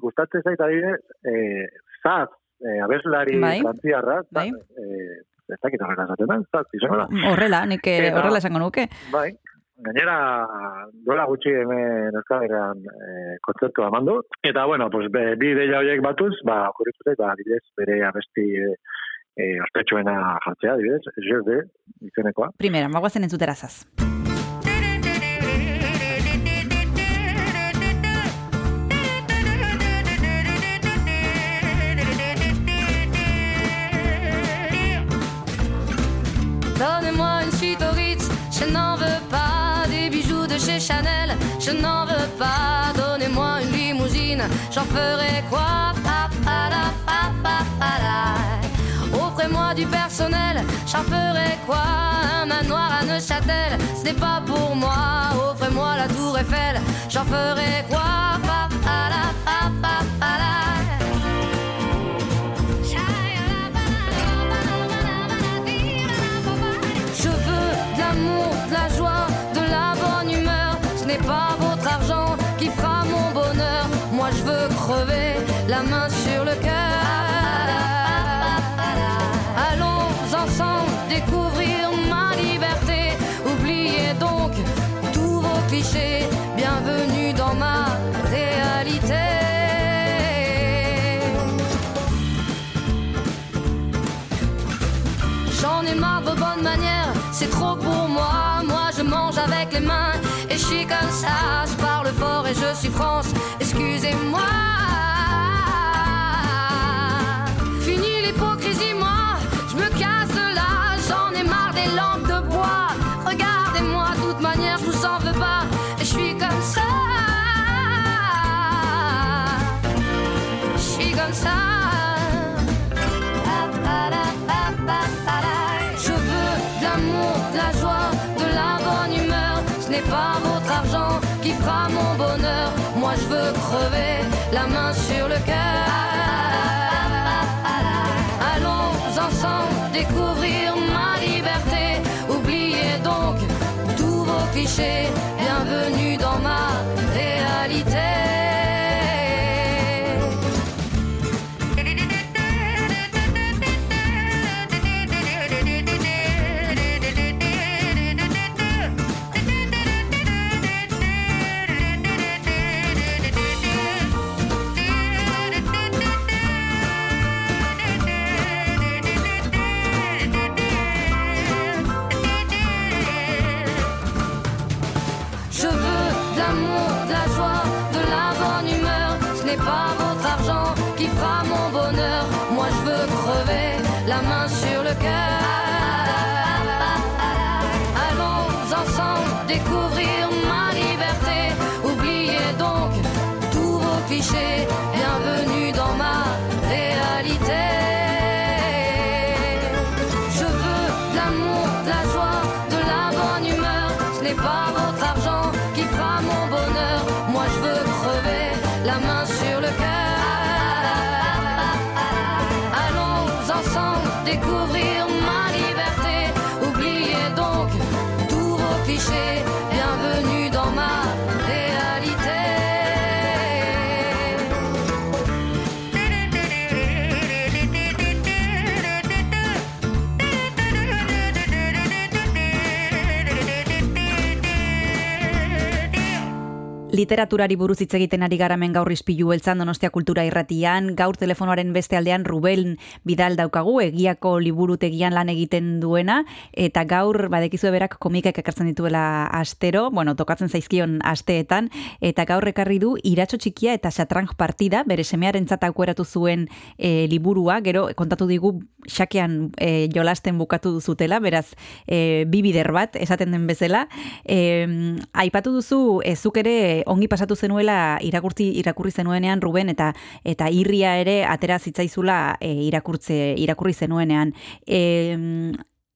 gustatzen zait adibidez, eh, zaz, eh, abeslari Bai. frantziarra, Bai. eh, ez dakit horrela esaten da, zaz, izango da. Horrela, nik eh, Eta- horrela esango nuke. Bai, gainera, duela gutxi hemen euskadiran e, kontzertua eman du. Eta, bueno, pues, be, bi ideia horiek batuz, ba, okurritu zait, ba, adibidez, bere abesti e, e, ospetsuena jartzea, adibidez, je de, izenekoa. Primera, magoazen entzutera zaz. Je n'en veux pas donnez-moi une limousine, j'en ferai quoi? Offrez-moi du personnel, j'en ferai quoi? Un manoir à Neuchâtel, ce n'est pas pour moi. Offrez-moi la tour Eiffel, j'en ferai quoi? Je veux de l'amour, de la joie, de la bonne humeur. N'est pas De vos bonnes manières, c'est trop pour moi. Moi je mange avec les mains et je suis comme ça. Je parle fort et je suis France, excusez-moi. Fini l'hypocrisie, moi, n'est pas votre argent qui fera mon bonheur. Moi je veux crever la main sur le cœur. Allons ensemble découvrir ma liberté. Oubliez donc tous vos clichés. Literaturari buruz hitz egiten ari garamen gaur ispilu beltzan Donostia Kultura Irratian, gaur telefonoaren beste aldean Ruben Bidal daukagu, egiako liburutegian lan egiten duena, eta gaur badekizu berak komikak ekartzen dituela astero, bueno, tokatzen zaizkion asteetan, eta gaur ekarri du iratxo txikia eta xatrang partida, bere semearen aukeratu zuen e, liburua, gero kontatu digu xakean e, jolasten bukatu duzutela, beraz, e, bi bider bat, esaten den bezala. E, aipatu duzu, e, zuk ere ongi pasatu zenuela irakurtzi irakurri zenuenean Ruben eta eta irria ere atera zitzaizula e, irakurtze irakurri zenuenean. E,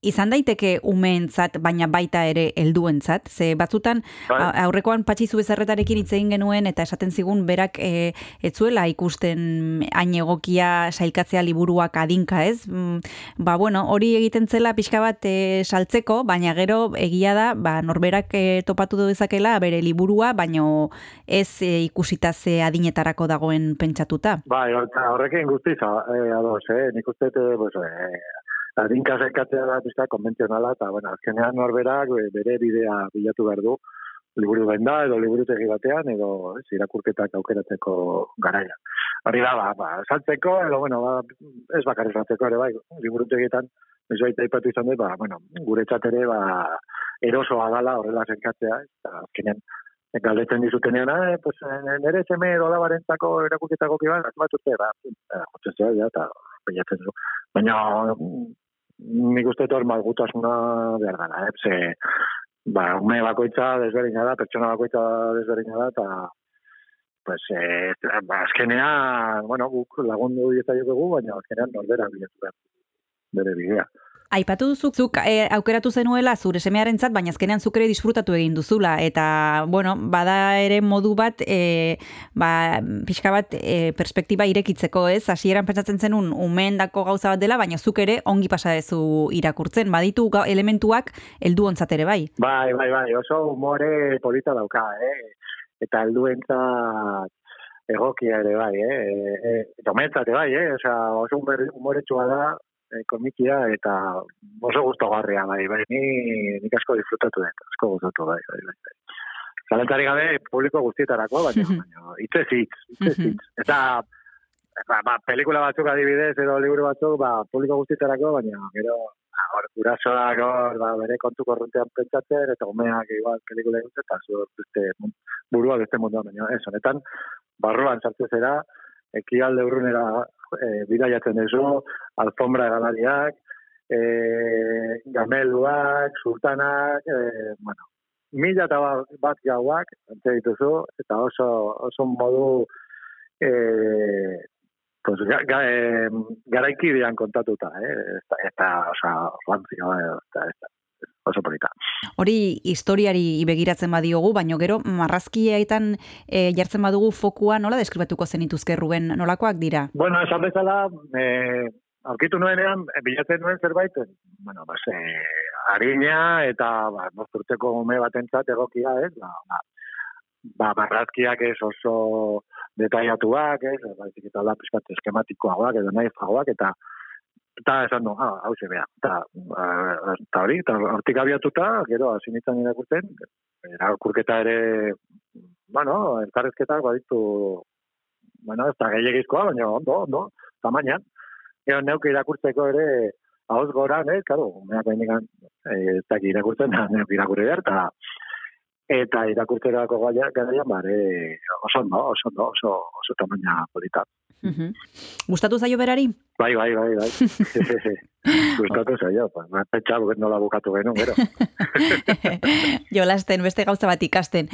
izan daiteke umeentzat baina baita ere helduentzat ze batzutan Bai. aurrekoan patxizu bezarretarekin hitz egin genuen eta esaten zigun berak e, etzuela ikusten hain egokia sailkatzea liburuak adinka ez Mm, ba bueno hori egiten zela pixka bat e, saltzeko baina gero egia da ba norberak e, topatu dezakela bere liburua baino ez e, ikusita ze adinetarako dagoen pentsatuta Bai, horrekin guztiz, eh, ados, eh? nik uste, pues, eh, adinka zekatzea da pizka konbentzionala, eta, bueno, azkenean norberak eh, bere bidea bilatu behar du, liburu benda, edo liburutegi batean, edo ez, irakurketak aukeratzeko garaia. Hori da, ba, ba, saltzeko, edo, bueno, ba, ez bakarri saltzeko ere, bai, liburutegietan, ez baita ipatu izan dut, ba, bueno, guretzat ere, ba, erosoa dala horrela zenkatzea, eta azkenean, galdetzen dizutenean, ah, pues, eh, nere seme edo labarentzako erakurketako kiban, bat urte, ba, eh, jotzen zera, ja, eta pilatzen du. Baina, nik uste hor malgutasuna behar dara, eh? ze ba, ume bakoitza desberdina da, pertsona bakoitza desberdina da, eta pues, eh, ba, azkenean, bueno, guk lagundu dieta gu, baina azkenean norbera bilatu du bere bidea. Aipatu duzu, zuk eh, aukeratu zenuela zure semearentzat, baina azkenean zuk ere disfrutatu egin duzula. Eta, bueno, bada ere modu bat, e, ba, pixka bat e, perspektiba irekitzeko, ez? Hasieran pentsatzen zenun umeendako gauza bat dela, baina zuk ere ongi pasa dezu irakurtzen. Baditu elementuak heldu ontzat ere bai. Bai, bai, bai, oso umore polita dauka, eh? Eta helduentzat egokia ere bai, eh? E, e, ere bai, eh? Osea, oso umore, umoretsua da, e, komikia, eta oso gustogarria bai, bai, ni, nik asko disfrutatu dut, asko gustatu bai, bai, bai. bai. Zalantari gabe, publiko guztietarako, baina, baina, itzez hitz, itzez hitz. Eta, ba, ba, pelikula batzuk adibidez, edo liburu batzuk, ba, publiko guztietarako, baina, gero, ba, hor, gurasoak, hor, ba, bere kontu korrontean pentsatzen, eta umeak, igual, pelikula egin, eta zu, beste, burua beste munduan, baina, ez, honetan, barruan sartu zera, ekialde urrunera e, bidaiatzen duzu, alfombra galariak, e, gameluak, sultanak, e, bueno, mila eta bat, gauak, antze dituzu, eta oso, oso modu e, pues, ga, ga, e, garaikidean kontatuta, eh? Eta, eta osa, rantzio, eh? eta, eta, oso polita. Hori historiari begiratzen badiogu, baino gero marrazkietan e, jartzen badugu fokua nola deskribatuko zenituzke Ruben, nolakoak dira? Bueno, esan bezala, e, aurkitu nuenean, e, bilatzen nuen zerbait, bueno, bas, e, harina eta ba, bosturteko ume batentzat egokia, ez? Ba, ba, ba, marrazkiak ez oso detaiatuak, ez? Baizik eta da pizkat eskematikoagoak edo naifagoak eta eta esan du, ah, hau ze bea. Eta, hori, eta hortik abiatuta, gero, hasi nintzen irakurtzen, irakurketa ere, bueno, elkarrezketak baditu, bueno, ez da gehiagizkoa, baina ondo, ondo, tamainan. Gero neuke irakurtzeko ere, hauz goran, eh, karo, umeak behin ez daki irakurtzen, da, neuk irakurri behar, eta eta irakurtzerako gaia, garaian, bare, oso ondo, oso ondo, oso, oso tamaina polita. Gustatu zaio berari? Bai, bai, bai, bai. Gustatu zaio, me pentsa nola bukatu genuen, gero. Jolasten, beste gauza bat ikasten.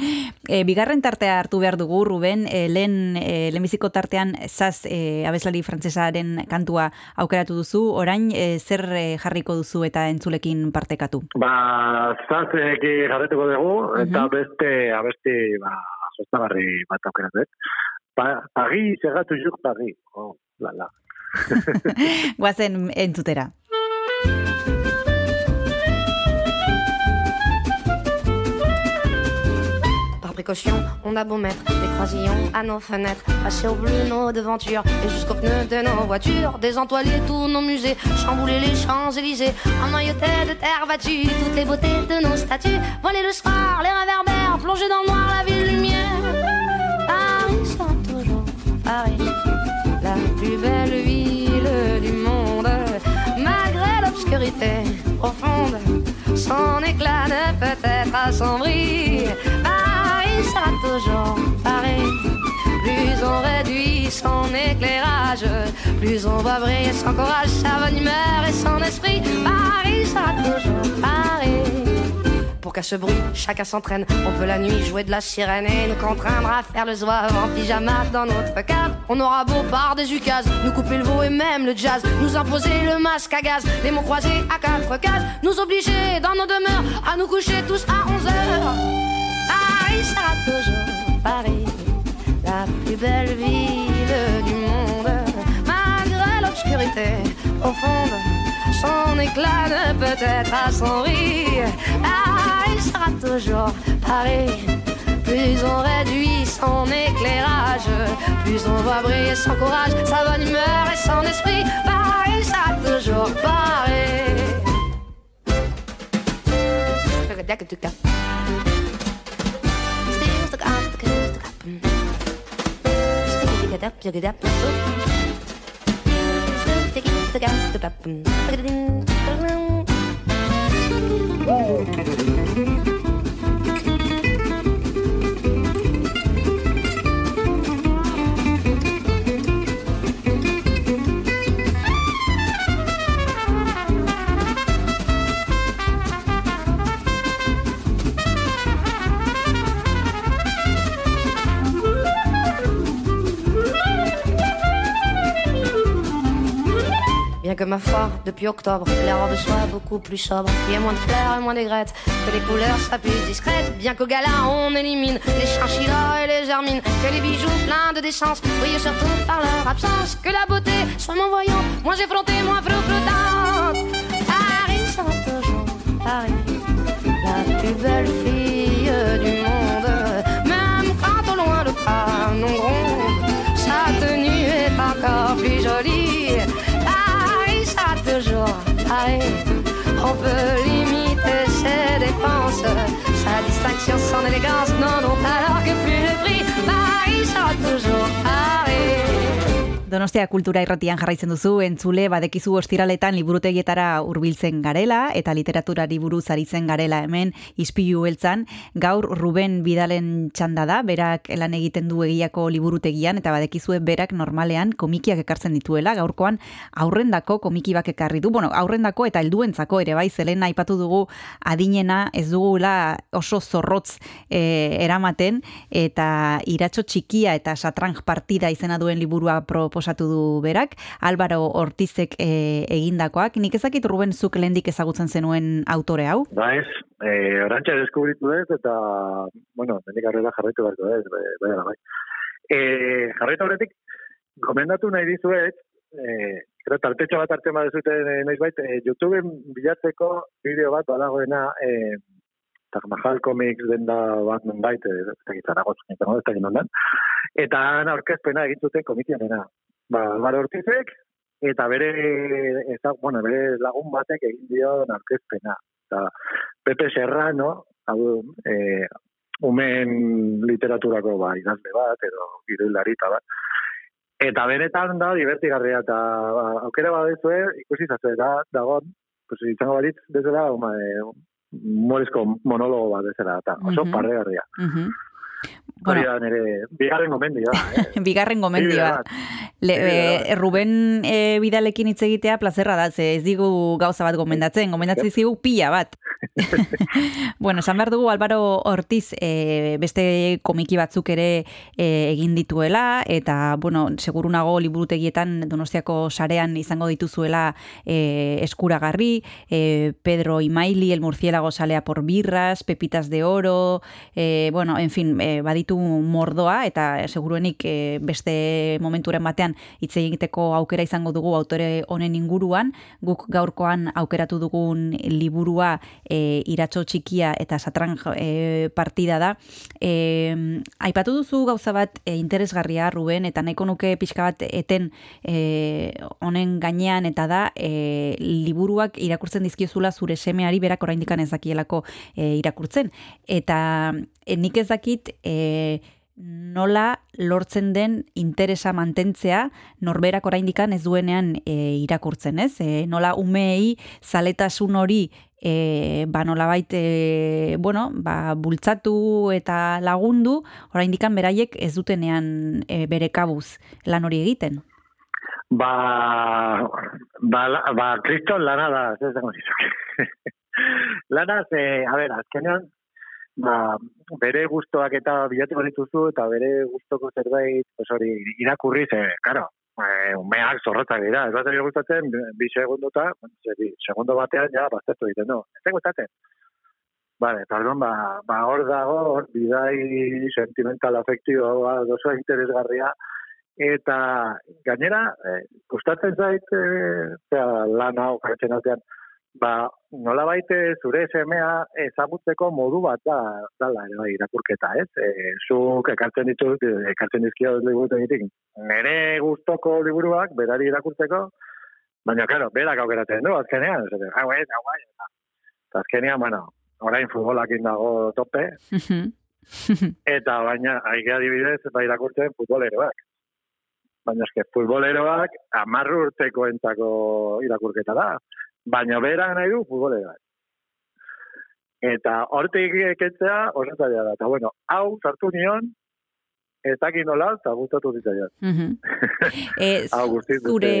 E, bigarren tartea hartu behar dugu, Ruben, e, lehen, e, lehenbiziko tartean zaz e, abeslari frantsesaren kantua aukeratu duzu, orain e, zer jarriko duzu eta entzulekin partekatu? Ba, zazeki jarretuko dugu, eta beste, abesti, ba, jostagarri bat aukeratu, Pa, pagi, segatu juk pagi. Oh, la, la. Guazen précaution, on a beau mettre des croisillons à nos fenêtres, passer au bleu nos devantures et jusqu'aux pneus de nos voitures, désentoiler tous nos musées, chambouler les Champs-Élysées, emmailloter de terre battue toutes les beautés de nos statues, voler le soir, les réverbères, plonger dans le noir la ville lumière. Paris la plus belle ville du monde, malgré l'obscurité profonde. Son éclat ne peut être assombri. Paris sera toujours Paris. Plus on réduit son éclairage, plus on va briller son courage, sa bonne humeur et son esprit. Paris sera toujours Paris. Pour qu'à ce bruit, chacun s'entraîne. On peut la nuit jouer de la sirène et nous contraindre à faire le zouave en pyjama dans notre cave. On aura beau par des ukases, nous couper le veau et même le jazz, nous imposer le masque à gaz, les mots croisés à quatre cases, nous obliger dans nos demeures à nous coucher tous à 11 heures. Paris sera toujours Paris, la plus belle ville du monde, malgré l'obscurité profonde. Son éclat ne peut être ah, il sera toujours pareil. Plus on réduit son éclairage, plus on voit briller son courage, sa bonne humeur et son esprit. Bah, il sera toujours pareil. Oh, Que ma foi, depuis octobre, les robes soient beaucoup plus sobres. Qu'il y ait moins de fleurs et moins d'aigrettes, que les couleurs soient plus discrètes. Bien qu'au gala, on élimine les chinchillas et les germines. Que les bijoux pleins de décence brillent surtout par leur absence. Que la beauté soit mon voyant, moins effrontée, moins flottante. Paris sera toujours Paris, la plus belle fille du monde. Même quand au loin le canon gronde, sa tenue est encore plus jolie. On peut limiter ses dépenses, sa distinction, son élégance n'en ont alors que plus le prix. Paris toujours. Donostia kultura irratian jarraitzen duzu, entzule badekizu ostiraletan liburutegietara hurbiltzen garela eta literaturari buruz aritzen garela hemen ispilu beltzan. Gaur Ruben Bidalen txanda da, berak lan egiten du egiako liburutegian eta badekizue berak normalean komikiak ekartzen dituela. Gaurkoan aurrendako komiki bak ekarri du. Bueno, aurrendako eta helduentzako ere bai, zelena aipatu dugu adinena ez dugula oso zorrotz e, eramaten eta iratxo txikia eta satrang partida izena duen liburua proposatu du berak, Álvaro Ortizek e, egindakoak. Nik ezakit Ruben zuk lehendik ezagutzen zenuen autore hau? Ba ez, eh, orantxa deskubritu dut, eta, bueno, mendik arrela jarraitu beharko dut, bai, bai. Eh, jarraitu horretik, gomendatu nahi dizuet, eh, Pero tartetxo bat hartzen badezuten eh, noizbait, eh, YouTubeen bilatzeko bideo bat badagoena eh, Taj Mahal Comics denda bat nonbait, ez dakit zaragoz, ez dakit nondan. Eta han aurkezpena egin zuten komikianena. Ba, Álvaro Ortizek, eta bere, eta, bueno, bere lagun batek egin dio aurkezpena. Eta Pepe Serrano, hau, eh, umen literaturako ba, idazle bat, edo gidoilarita bat, Eta benetan da divertigarria eta ba, aukera badezue ikusi zazue da dagon, pues izango baritz bezala uma, e, humorezko monologo bat bezala eta oso Mhm. parregarria. Mhm. Hori da nire bigarren gomendioa. Eh? Bigarren gomendioa. Le, e, Ruben e, Bidalekin hitz egitea plazerra da, ze ez digu gauza bat gomendatzen, gomendatzen digu pila bat. bueno, esan behar dugu Álvaro Ortiz e, beste komiki batzuk ere e, egin dituela, eta, bueno, seguru nago liburutegietan donostiako sarean izango dituzuela e, eskuragarri, e, Pedro Imaili, el murciélago salea por birras, Pepitas de oro, e, bueno, en fin, e, baditu mordoa, eta seguruenik e, beste momenturen batean hitz egiteko aukera izango dugu autore honen inguruan, guk gaurkoan aukeratu dugun liburua e, iratxo txikia eta satran e, partida da. E, aipatu duzu gauza bat e, interesgarria, Ruben, eta nahiko nuke pixka bat eten e, honen gainean eta da e, liburuak irakurtzen dizkiozula zure semeari berak oraindik ez dakielako e, irakurtzen. Eta e, nik ez dakit e, nola lortzen den interesa mantentzea norberak oraindikan ez duenean e, irakurtzen, ez? E, nola umeei zaletasun hori e, ba nolabait e, bueno, ba, bultzatu eta lagundu oraindikan beraiek ez dutenean e, bere kabuz lan hori egiten. Ba, ba, ba, kriston lana da, ez dago zizuke. lana, ze, a ber, azkenean, ba, bere gustoak eta bilatu dituzu eta bere gustoko zerbait, pues hori, irakurri, ze, karo, eh, umeak zorrotzak dira, ez bat gustatzen, bi segundota, bi, segundo batean, ja, baztertu egiten, no, ez gustatzen. Vale, pardon, ba, ba hor dago, hor bidai sentimental afektibo, ba, oso interesgarria, eta gainera, eh, gustatzen zait, eh, lan hau jartzen ba, nola baite zure semea ezagutzeko modu bat da, dala, ere, bai, irakurketa, ez? E, zuk ekartzen ditu, ekartzen dizkia liburu egitik, nire gustoko liburuak, berari irakurtzeko, baina, claro, berak aukeratzen du, azkenean, ez, hau ez, hau bai, azkenean, bueno, orain futbolakin dago tope, eta baina, haike adibidez, bai irakurtzen futboleroak. Baina eske, futboleroak amarru urteko entako irakurketa da. Baina berak nahi du futboleroak. Eta hortik eketzea zaila da. Eta bueno, hau sartu nion, ez dakit nola, eta gustatu zitzaidan. Mhm. E, Hau guztiz beste- zure,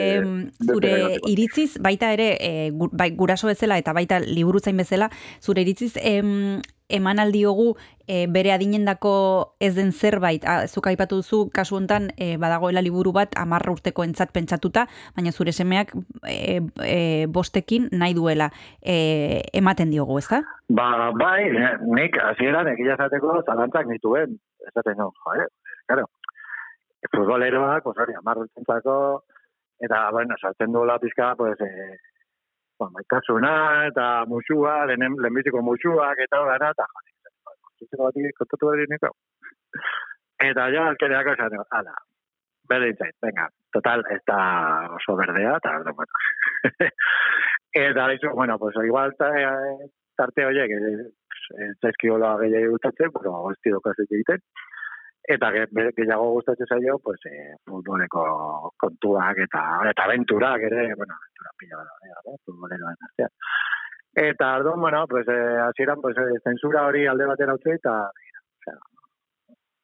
zure iritziz, baita ere, e, gu- bai, guraso bezala eta baita liburutzain bezala, zure iritziz, em, eman aldiogu e, bere adinendako ez den zerbait, a, zuk aipatu duzu kasu hontan e, badagoela liburu bat amarra urteko entzat pentsatuta, baina zure semeak e, e, bostekin nahi duela e, ematen diogu, ez da? Ba, bai, eh, nik hasieran egia esateko zalantzak nituen, esaten no, joder, claro. Futboleroak, pues hori, urtentzako, eta, bueno, saltzen duela pizka, pues, eh, ba, maitasuna, eta musua, lehen, lehenbiziko musuak, eta gara, eta joder, batik kontatu behar niko. Eta ja, alkereak esan, ala, berdin zait, venga, total, ez da oso berdea, eta, bueno. eta, dizu, bueno, pues, igual, ta, eh, tarte horiek, eh, zaizkiola gehiago gustatzen, pero ez tido kasi egiten. Eta gehiago gustatzen zaio, pues, eh, futboleko kontuak eta eta aventurak ere, bueno, aventura pila da, eh, futboleroen artean. Eta, orduan, bueno, pues, eh, hasieran, pues, eh, zensura hori alde batera utzi, eta, osea,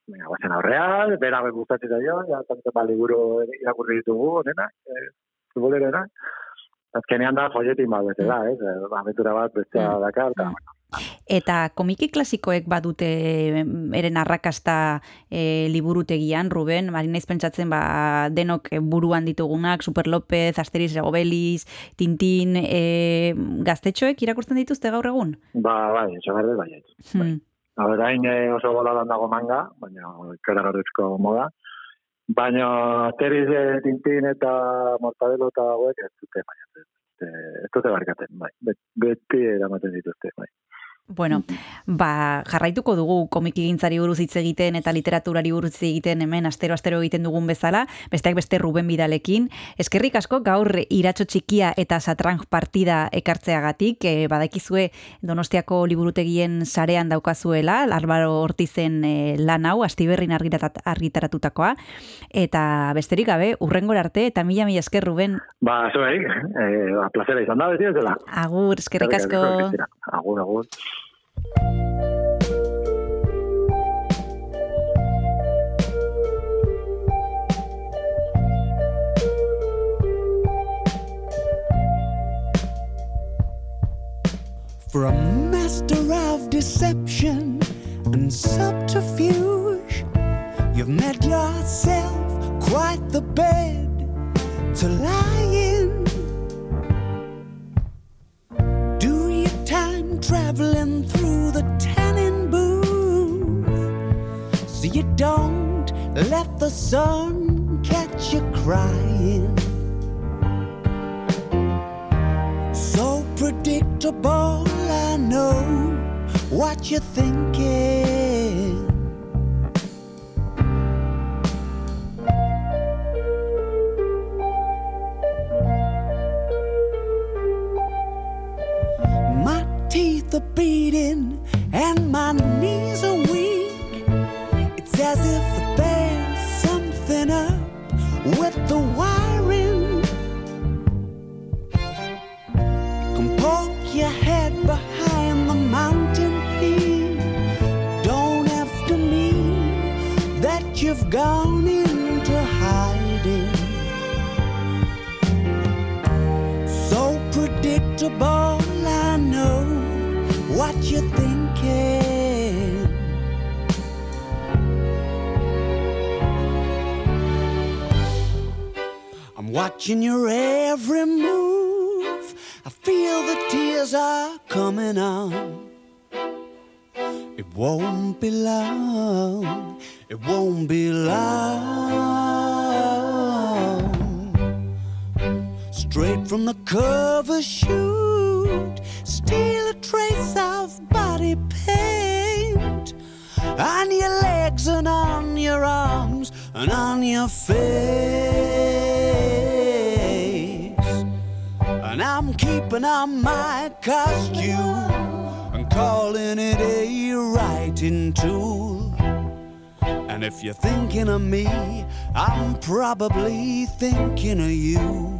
Venga, guazen aurrean, bera gustatzen zaio, ja, tanto ba, liburu irakurri ditugu, onena, eh, futbolerena. Azkenean da, folletin bat betela, ez? Eh, aventura bat bestea dakar, eta, Eta komiki klasikoek badute eren arrakasta e, liburutegian, Ruben, bari naiz pentsatzen ba, denok buruan ditugunak, Super López, Asterix Obeliz, Tintin, e, gaztetxoek irakurtzen dituzte gaur egun? Ba, bai, berde, bai. Hmm. Orain eh, oso boladan dago manga, baina ikaragarrizko moda. Baina Asterix, eh, Tintin eta Mortadelo eta hauek ez dute. Eh, Ez dute barkatzen, bai. Bet- Beti eramaten dituzte, bai. Bueno, ba, jarraituko dugu komiki gintzari buruz hitz egiten eta literaturari buruz hitz egiten hemen astero-astero egiten dugun bezala, besteak beste Ruben Bidalekin. Eskerrik asko gaur iratxo txikia eta satrang partida ekartzeagatik, e, badakizue Donostiako liburutegien sarean daukazuela, Albaro Ortizen e, lan hau, astiberrin argitarat- argitaratutakoa, eta besterik gabe, urrengor arte, eta mila mila esker Ruben, Ba, zuei, eh, ba, plazera izan da, beti ez dela. agur, eskerrik asko. Agur, agur. For a master of deception and subterfuge, you've made yourself quite the bed to lie in. Do your time traveling you don't let the sun catch you crying. So predictable, I know what you're thinking. My teeth are beating and my knees are weak. As if there's something up with the wiring. Come poke your head behind the mountain peak. Don't have to mean that you've gone into hiding. So predictable, I know what you're thinking. I'm watching your every move. I feel the tears are coming on. It won't be long. It won't be long. Straight from the cover shoot, steal a trace of body paint on your legs and on your arms and on your face. And I'm keeping on my costume and calling it a writing tool. And if you're thinking of me, I'm probably thinking of you.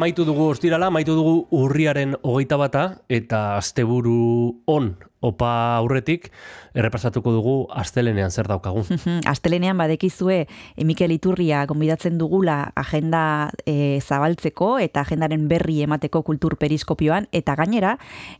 Amaitu dugu ostirala, amaitu dugu urriaren hogeita bata, eta asteburu on opa aurretik, errepasatuko dugu astelenean zer daukagun. Astelenean badekizue e, Mikel Iturria gonbidatzen dugula agenda e, zabaltzeko eta agendaren berri emateko kultur periskopioan eta gainera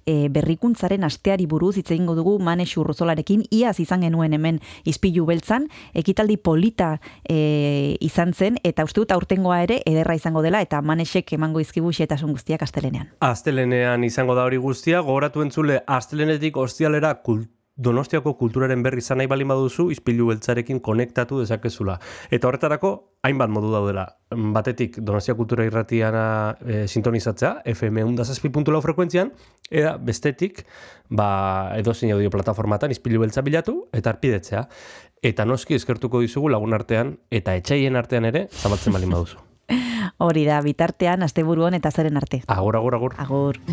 e, berrikuntzaren asteari buruz hitz egingo dugu Manes Urruzolarekin iaz izan genuen hemen Ispilu beltzan ekitaldi polita e, izan zen eta uste dut aurtengoa ere ederra izango dela eta Manesek emango izkibu xetasun guztiak astelenean. Astelenean izango da hori guztia, gogoratu entzule astelenetik ostialera kult Donostiako kulturaren berri izan nahi balin baduzu, izpilu beltzarekin konektatu dezakezula. Eta horretarako, hainbat modu daudela. Batetik, Donostia Kultura irratiana e, sintonizatzea, FM undazazpi.lau frekuentzian, eta bestetik, ba, edo zein audio plataformatan izpilu beltza bilatu, eta arpidetzea. Eta noski eskertuko dizugu lagun artean, eta etxaien artean ere, zabaltzen balin baduzu. Hori da, bitartean, asteburuan eta zaren arte. Agur, agur, agur. Agur.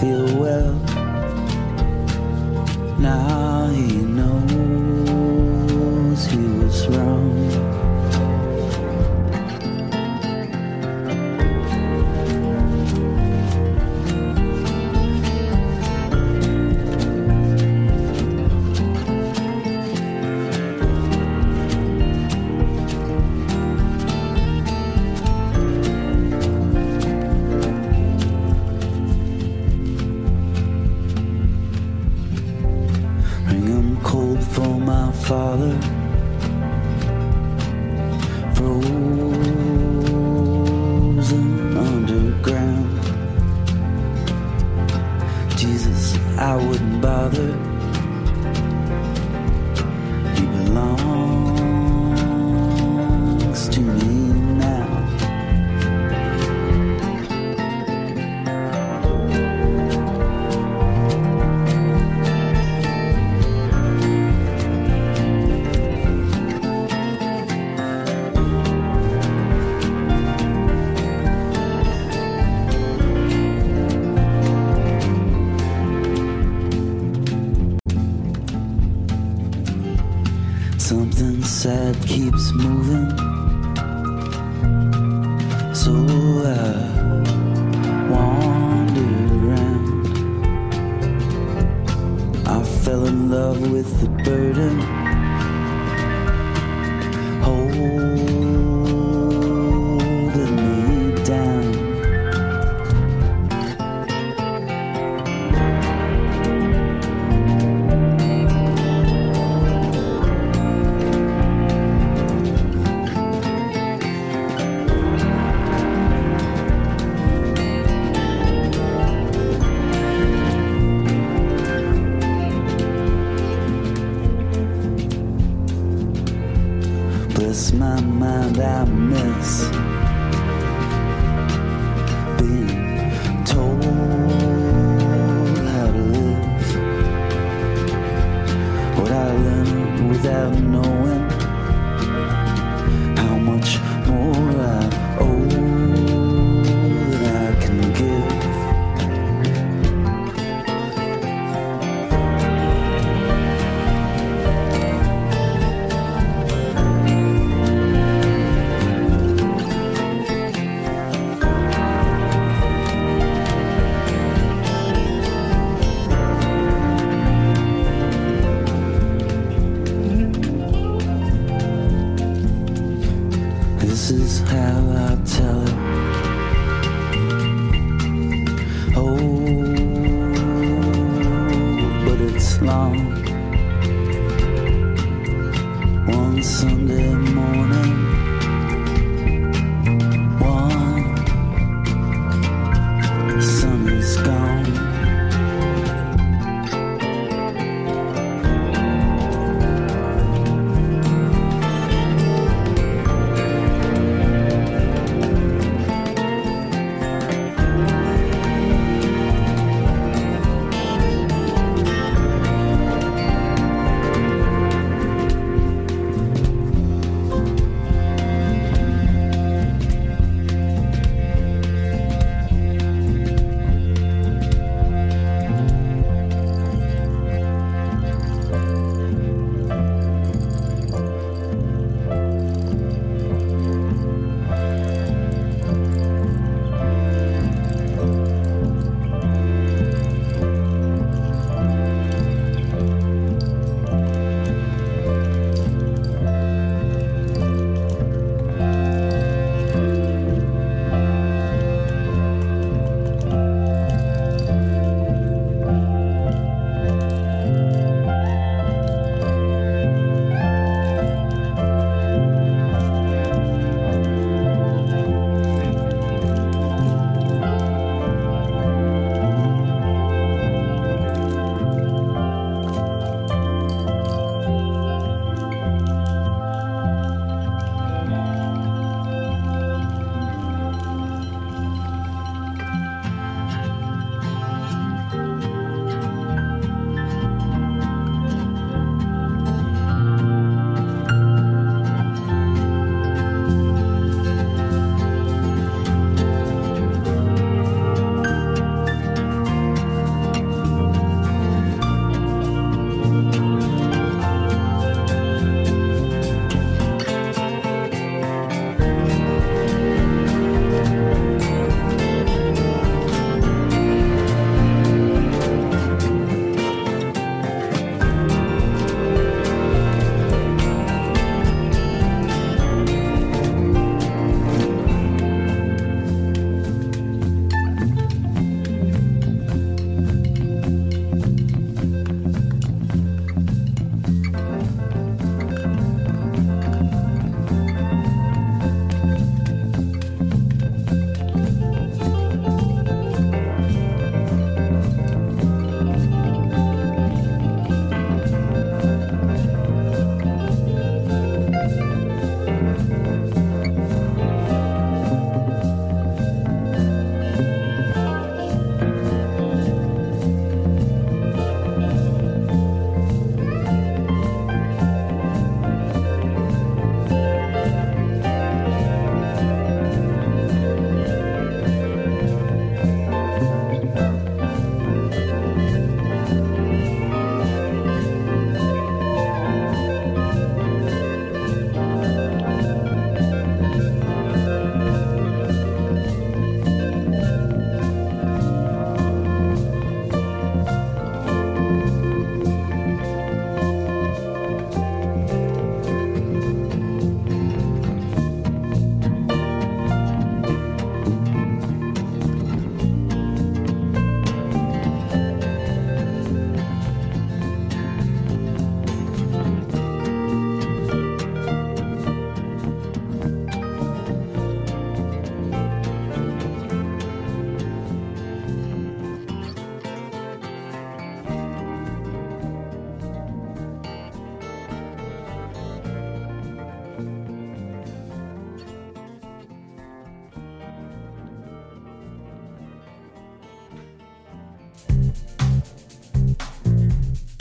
Feel well.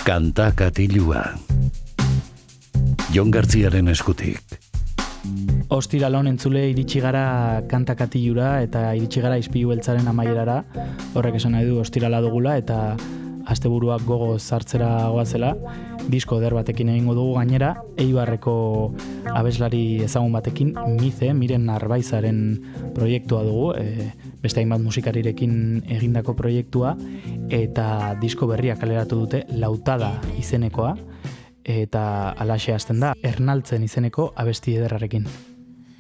Kanta katilua. Jon Gartziaren eskutik. Ostira lon entzule iritsi gara kantakatilura eta iritsi gara izpilu beltzaren amaierara. Horrek esan nahi du ostirala dugula eta asteburuak gogo zartzera goazela. Disko der batekin egingo dugu gainera, Eibarreko abeslari ezagun batekin, Mize, Miren Narbaizaren proiektua dugu, e, beste hainbat musikarirekin egindako proiektua, eta disko berria kaleratu dute lautada izenekoa, eta alaxe hasten da, ernaltzen izeneko abesti ederrarekin.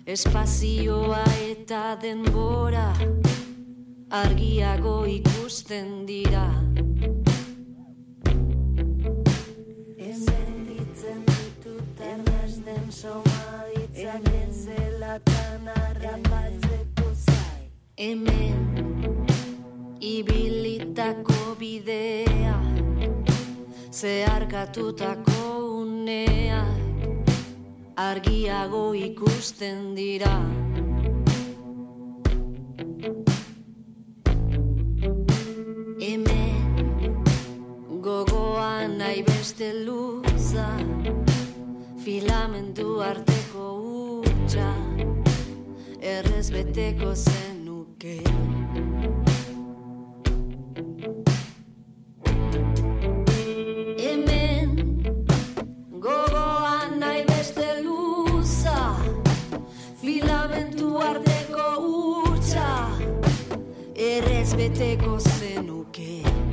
Espazioa eta denbora argiago ikusten dira. Hemen ibilitako bidea zeharkatutako uneak argiago ikusten dira. Hemen gogoan nahi beste luza filamentu arteko utxa errez beteko zenuke. Hemen gogoan nahi beste luza filamentu arteko utxa errez beteko zenuke.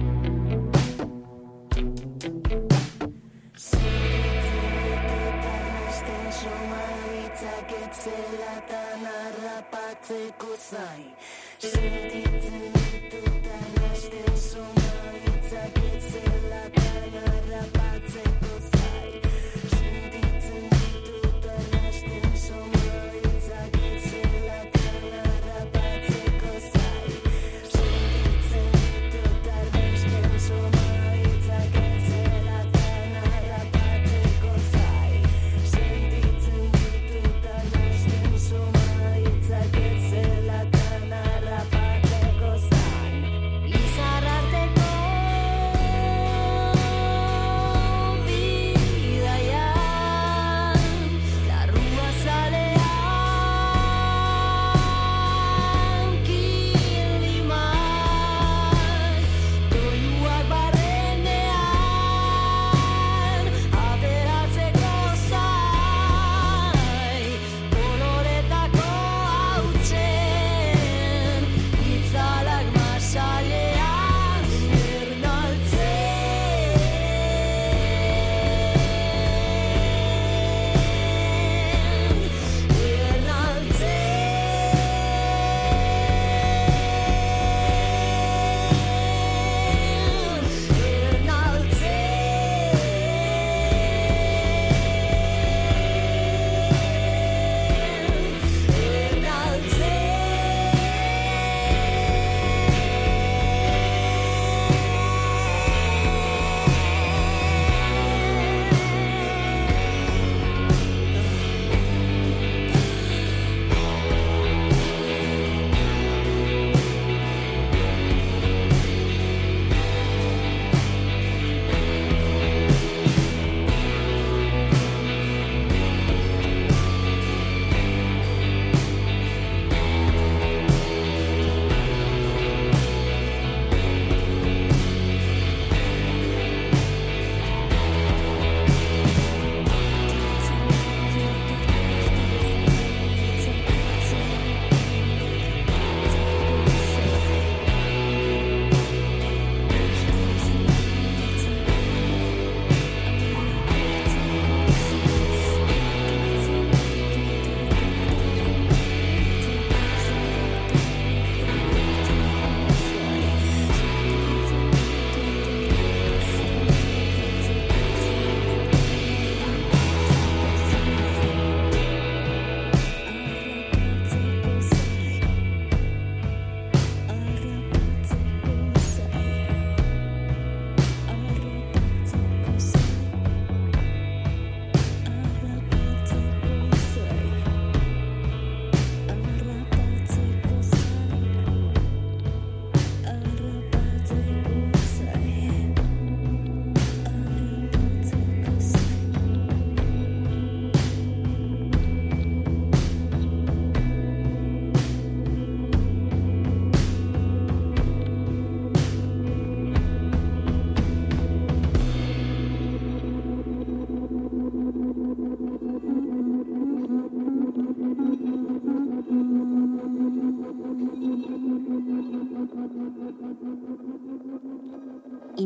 Zelatan harrapatzeko zai Sentitzen ditut arrasten somaitzak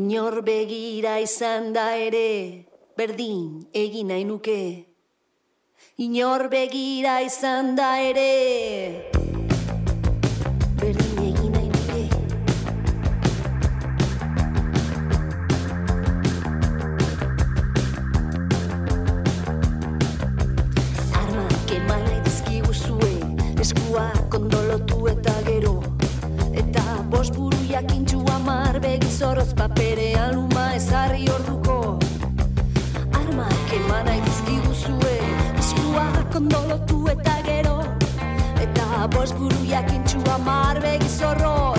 inor begira izan da ere, berdin egin nahi nuke. Inor begira izan da ere. ondo lotu eta gero. Eta bost buru jakintxua marbe gizorroz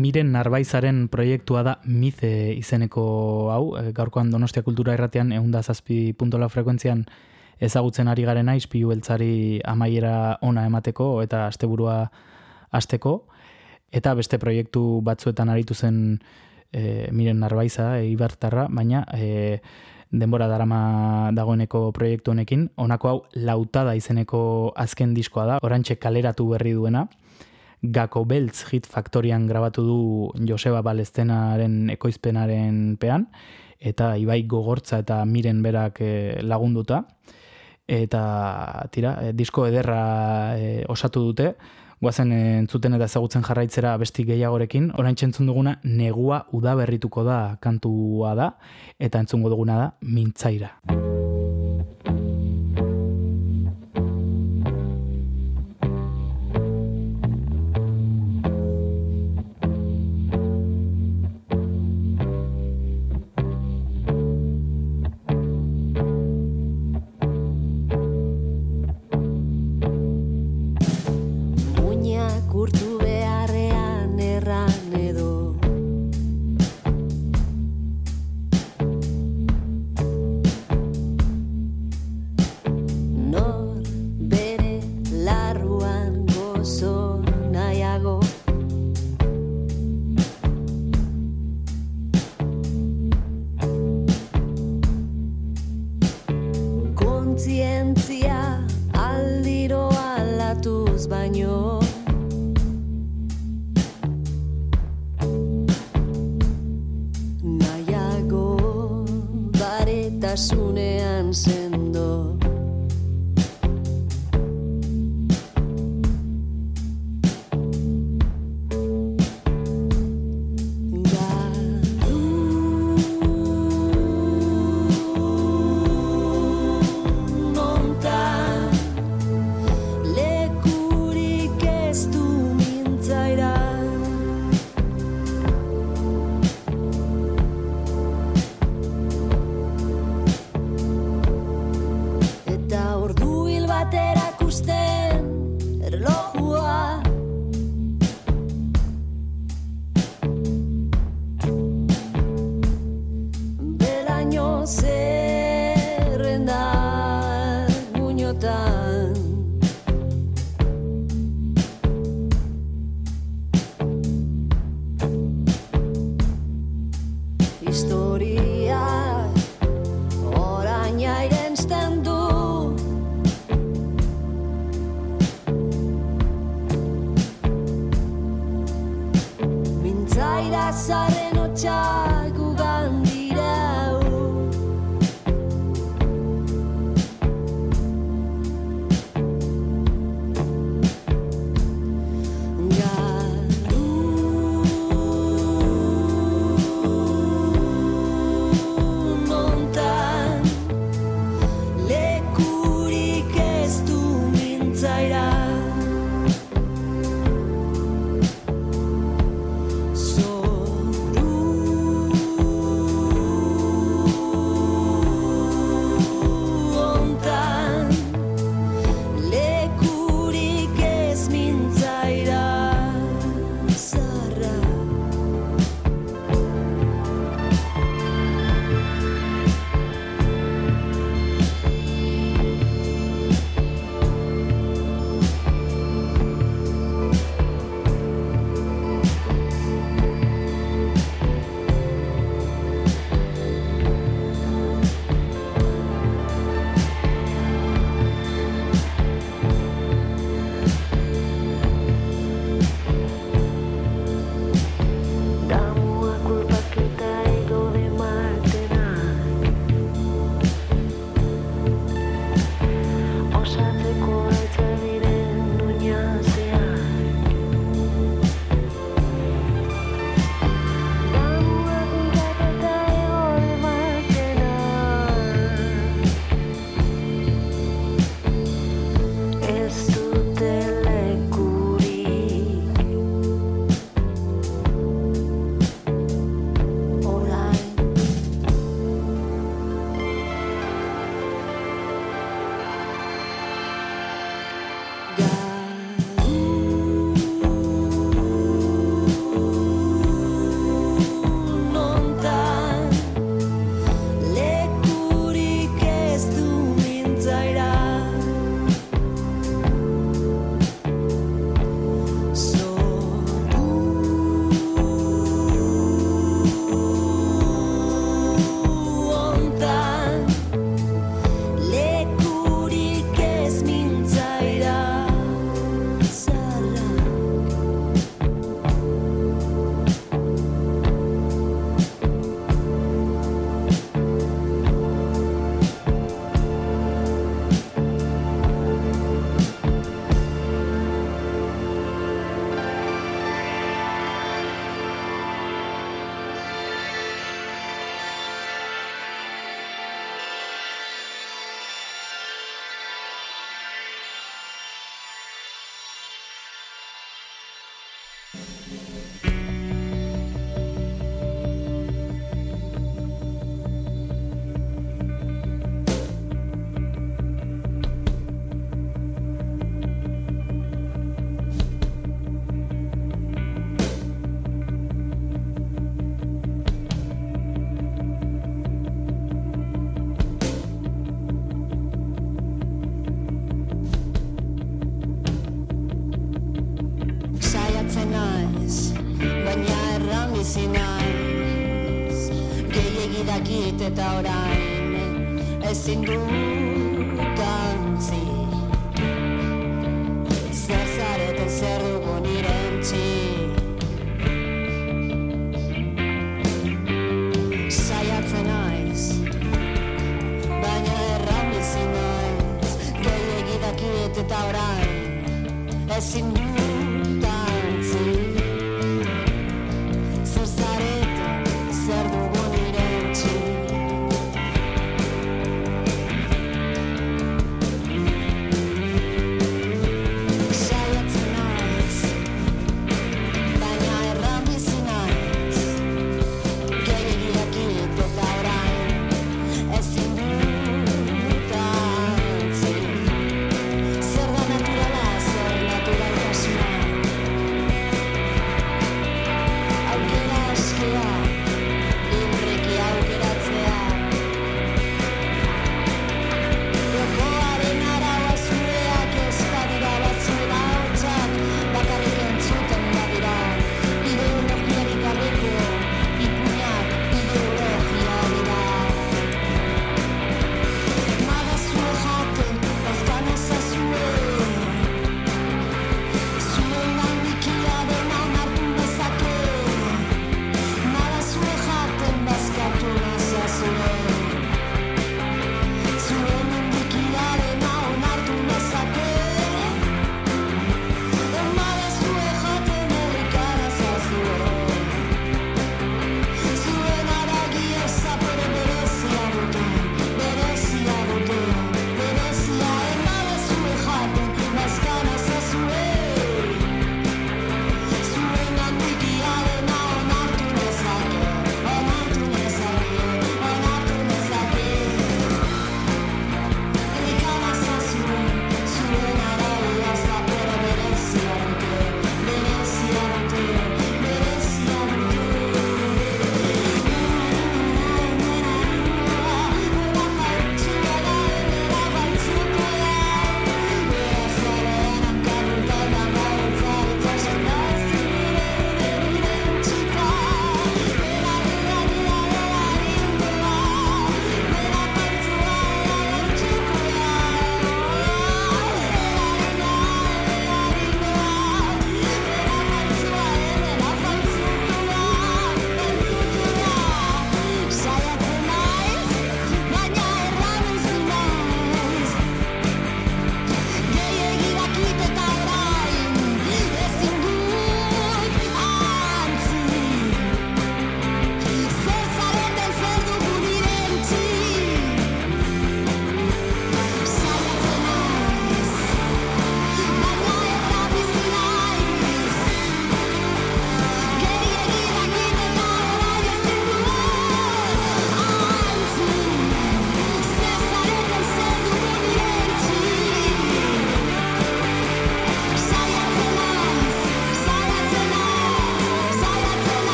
Miren Narbaizaren proiektua da Mize izeneko hau, e, gaurkoan Donostia Kultura Irratean eunda zazpi puntola frekuentzian ezagutzen ari garena, izpilu beltzari amaiera ona emateko eta asteburua asteko, eta beste proiektu batzuetan aritu zen e, Miren Narbaiza, e, Ibartarra, baina e, denbora darama dagoeneko proiektu honekin, honako hau lautada izeneko azken diskoa da, orantxe kaleratu berri duena, Gako Beltz hit faktorian grabatu du Joseba Baleztenaren ekoizpenaren pean, eta Ibai Gogortza eta Miren berak eh, lagunduta. Eta, tira, eh, disko ederra eh, osatu dute, guazen entzuten eta ezagutzen jarraitzera besti gehiagorekin, orain txentzun duguna negua udaberrituko da kantua da, eta entzungo duguna da mintzaira.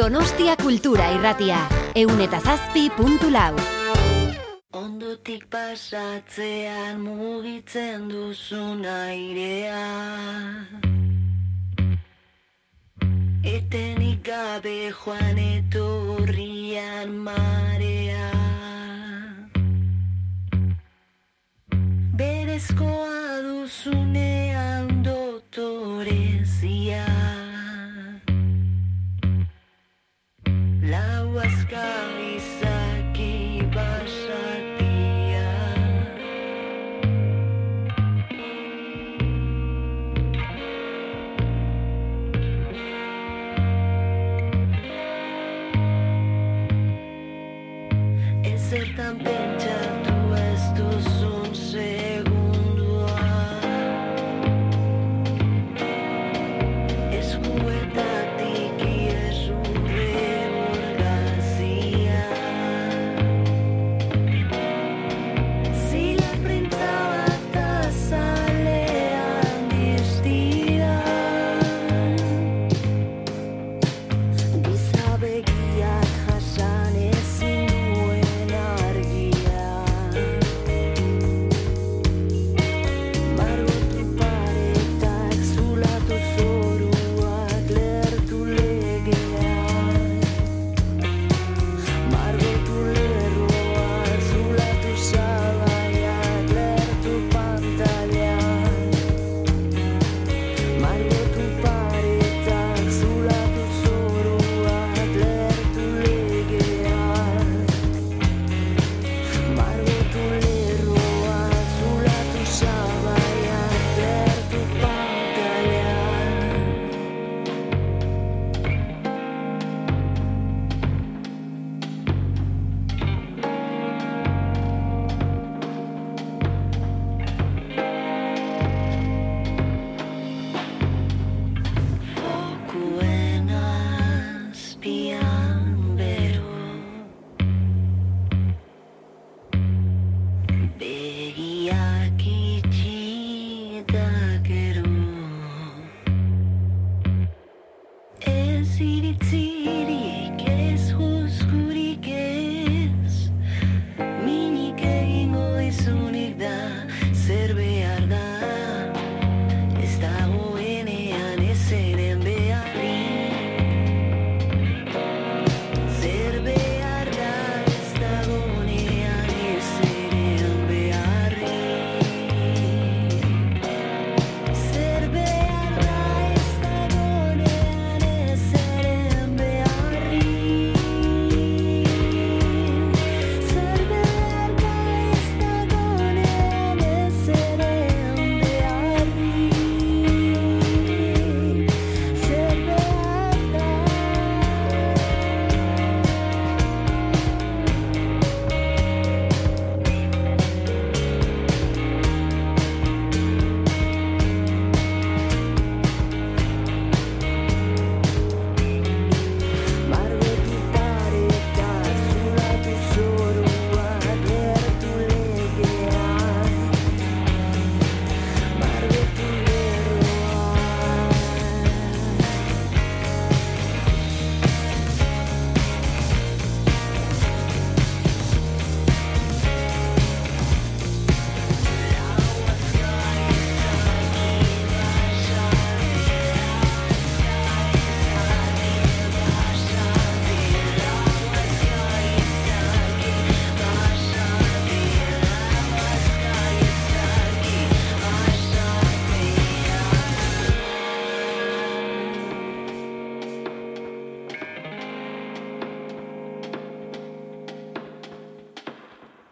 Donostia Kultura Irratia, eunetazazpi puntu lau. Ondotik pasatzean mugitzen duzun airea. Etenik gabe joan etorrian marea. Berezkoa duzunean dotore time.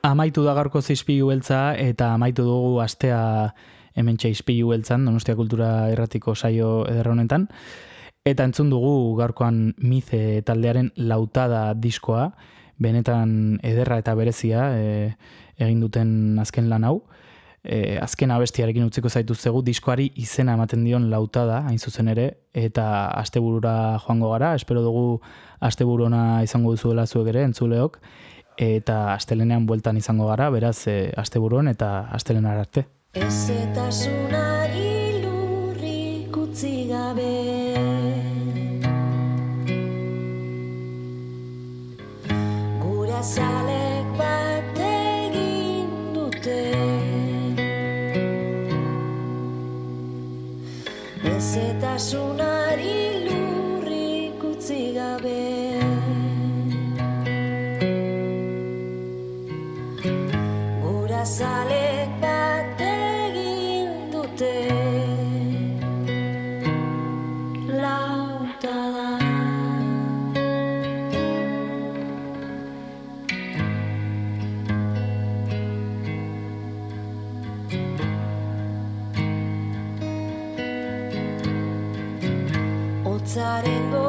Amaitu da gaurko zizpilu beltza eta amaitu dugu astea hemen txaizpilu beltzan, Donostia Kultura Erratiko saio ederra honetan. Eta entzun dugu gaurkoan Mize taldearen lautada diskoa, benetan ederra eta berezia e, egin duten azken lan hau. E, azken abestiarekin utziko zaitu zegu diskoari izena ematen dion lautada, hain zuzen ere, eta asteburura joango gara, espero dugu asteburona izango duzuela zuek ere, entzuleok, eta astelenean bueltan izango gara, beraz, e, asteburuan eta astelenar arte. Ezetasunari lurrik utzi gabe Gura bat egin dute Zaleta egin dut lauta da. Otsaren do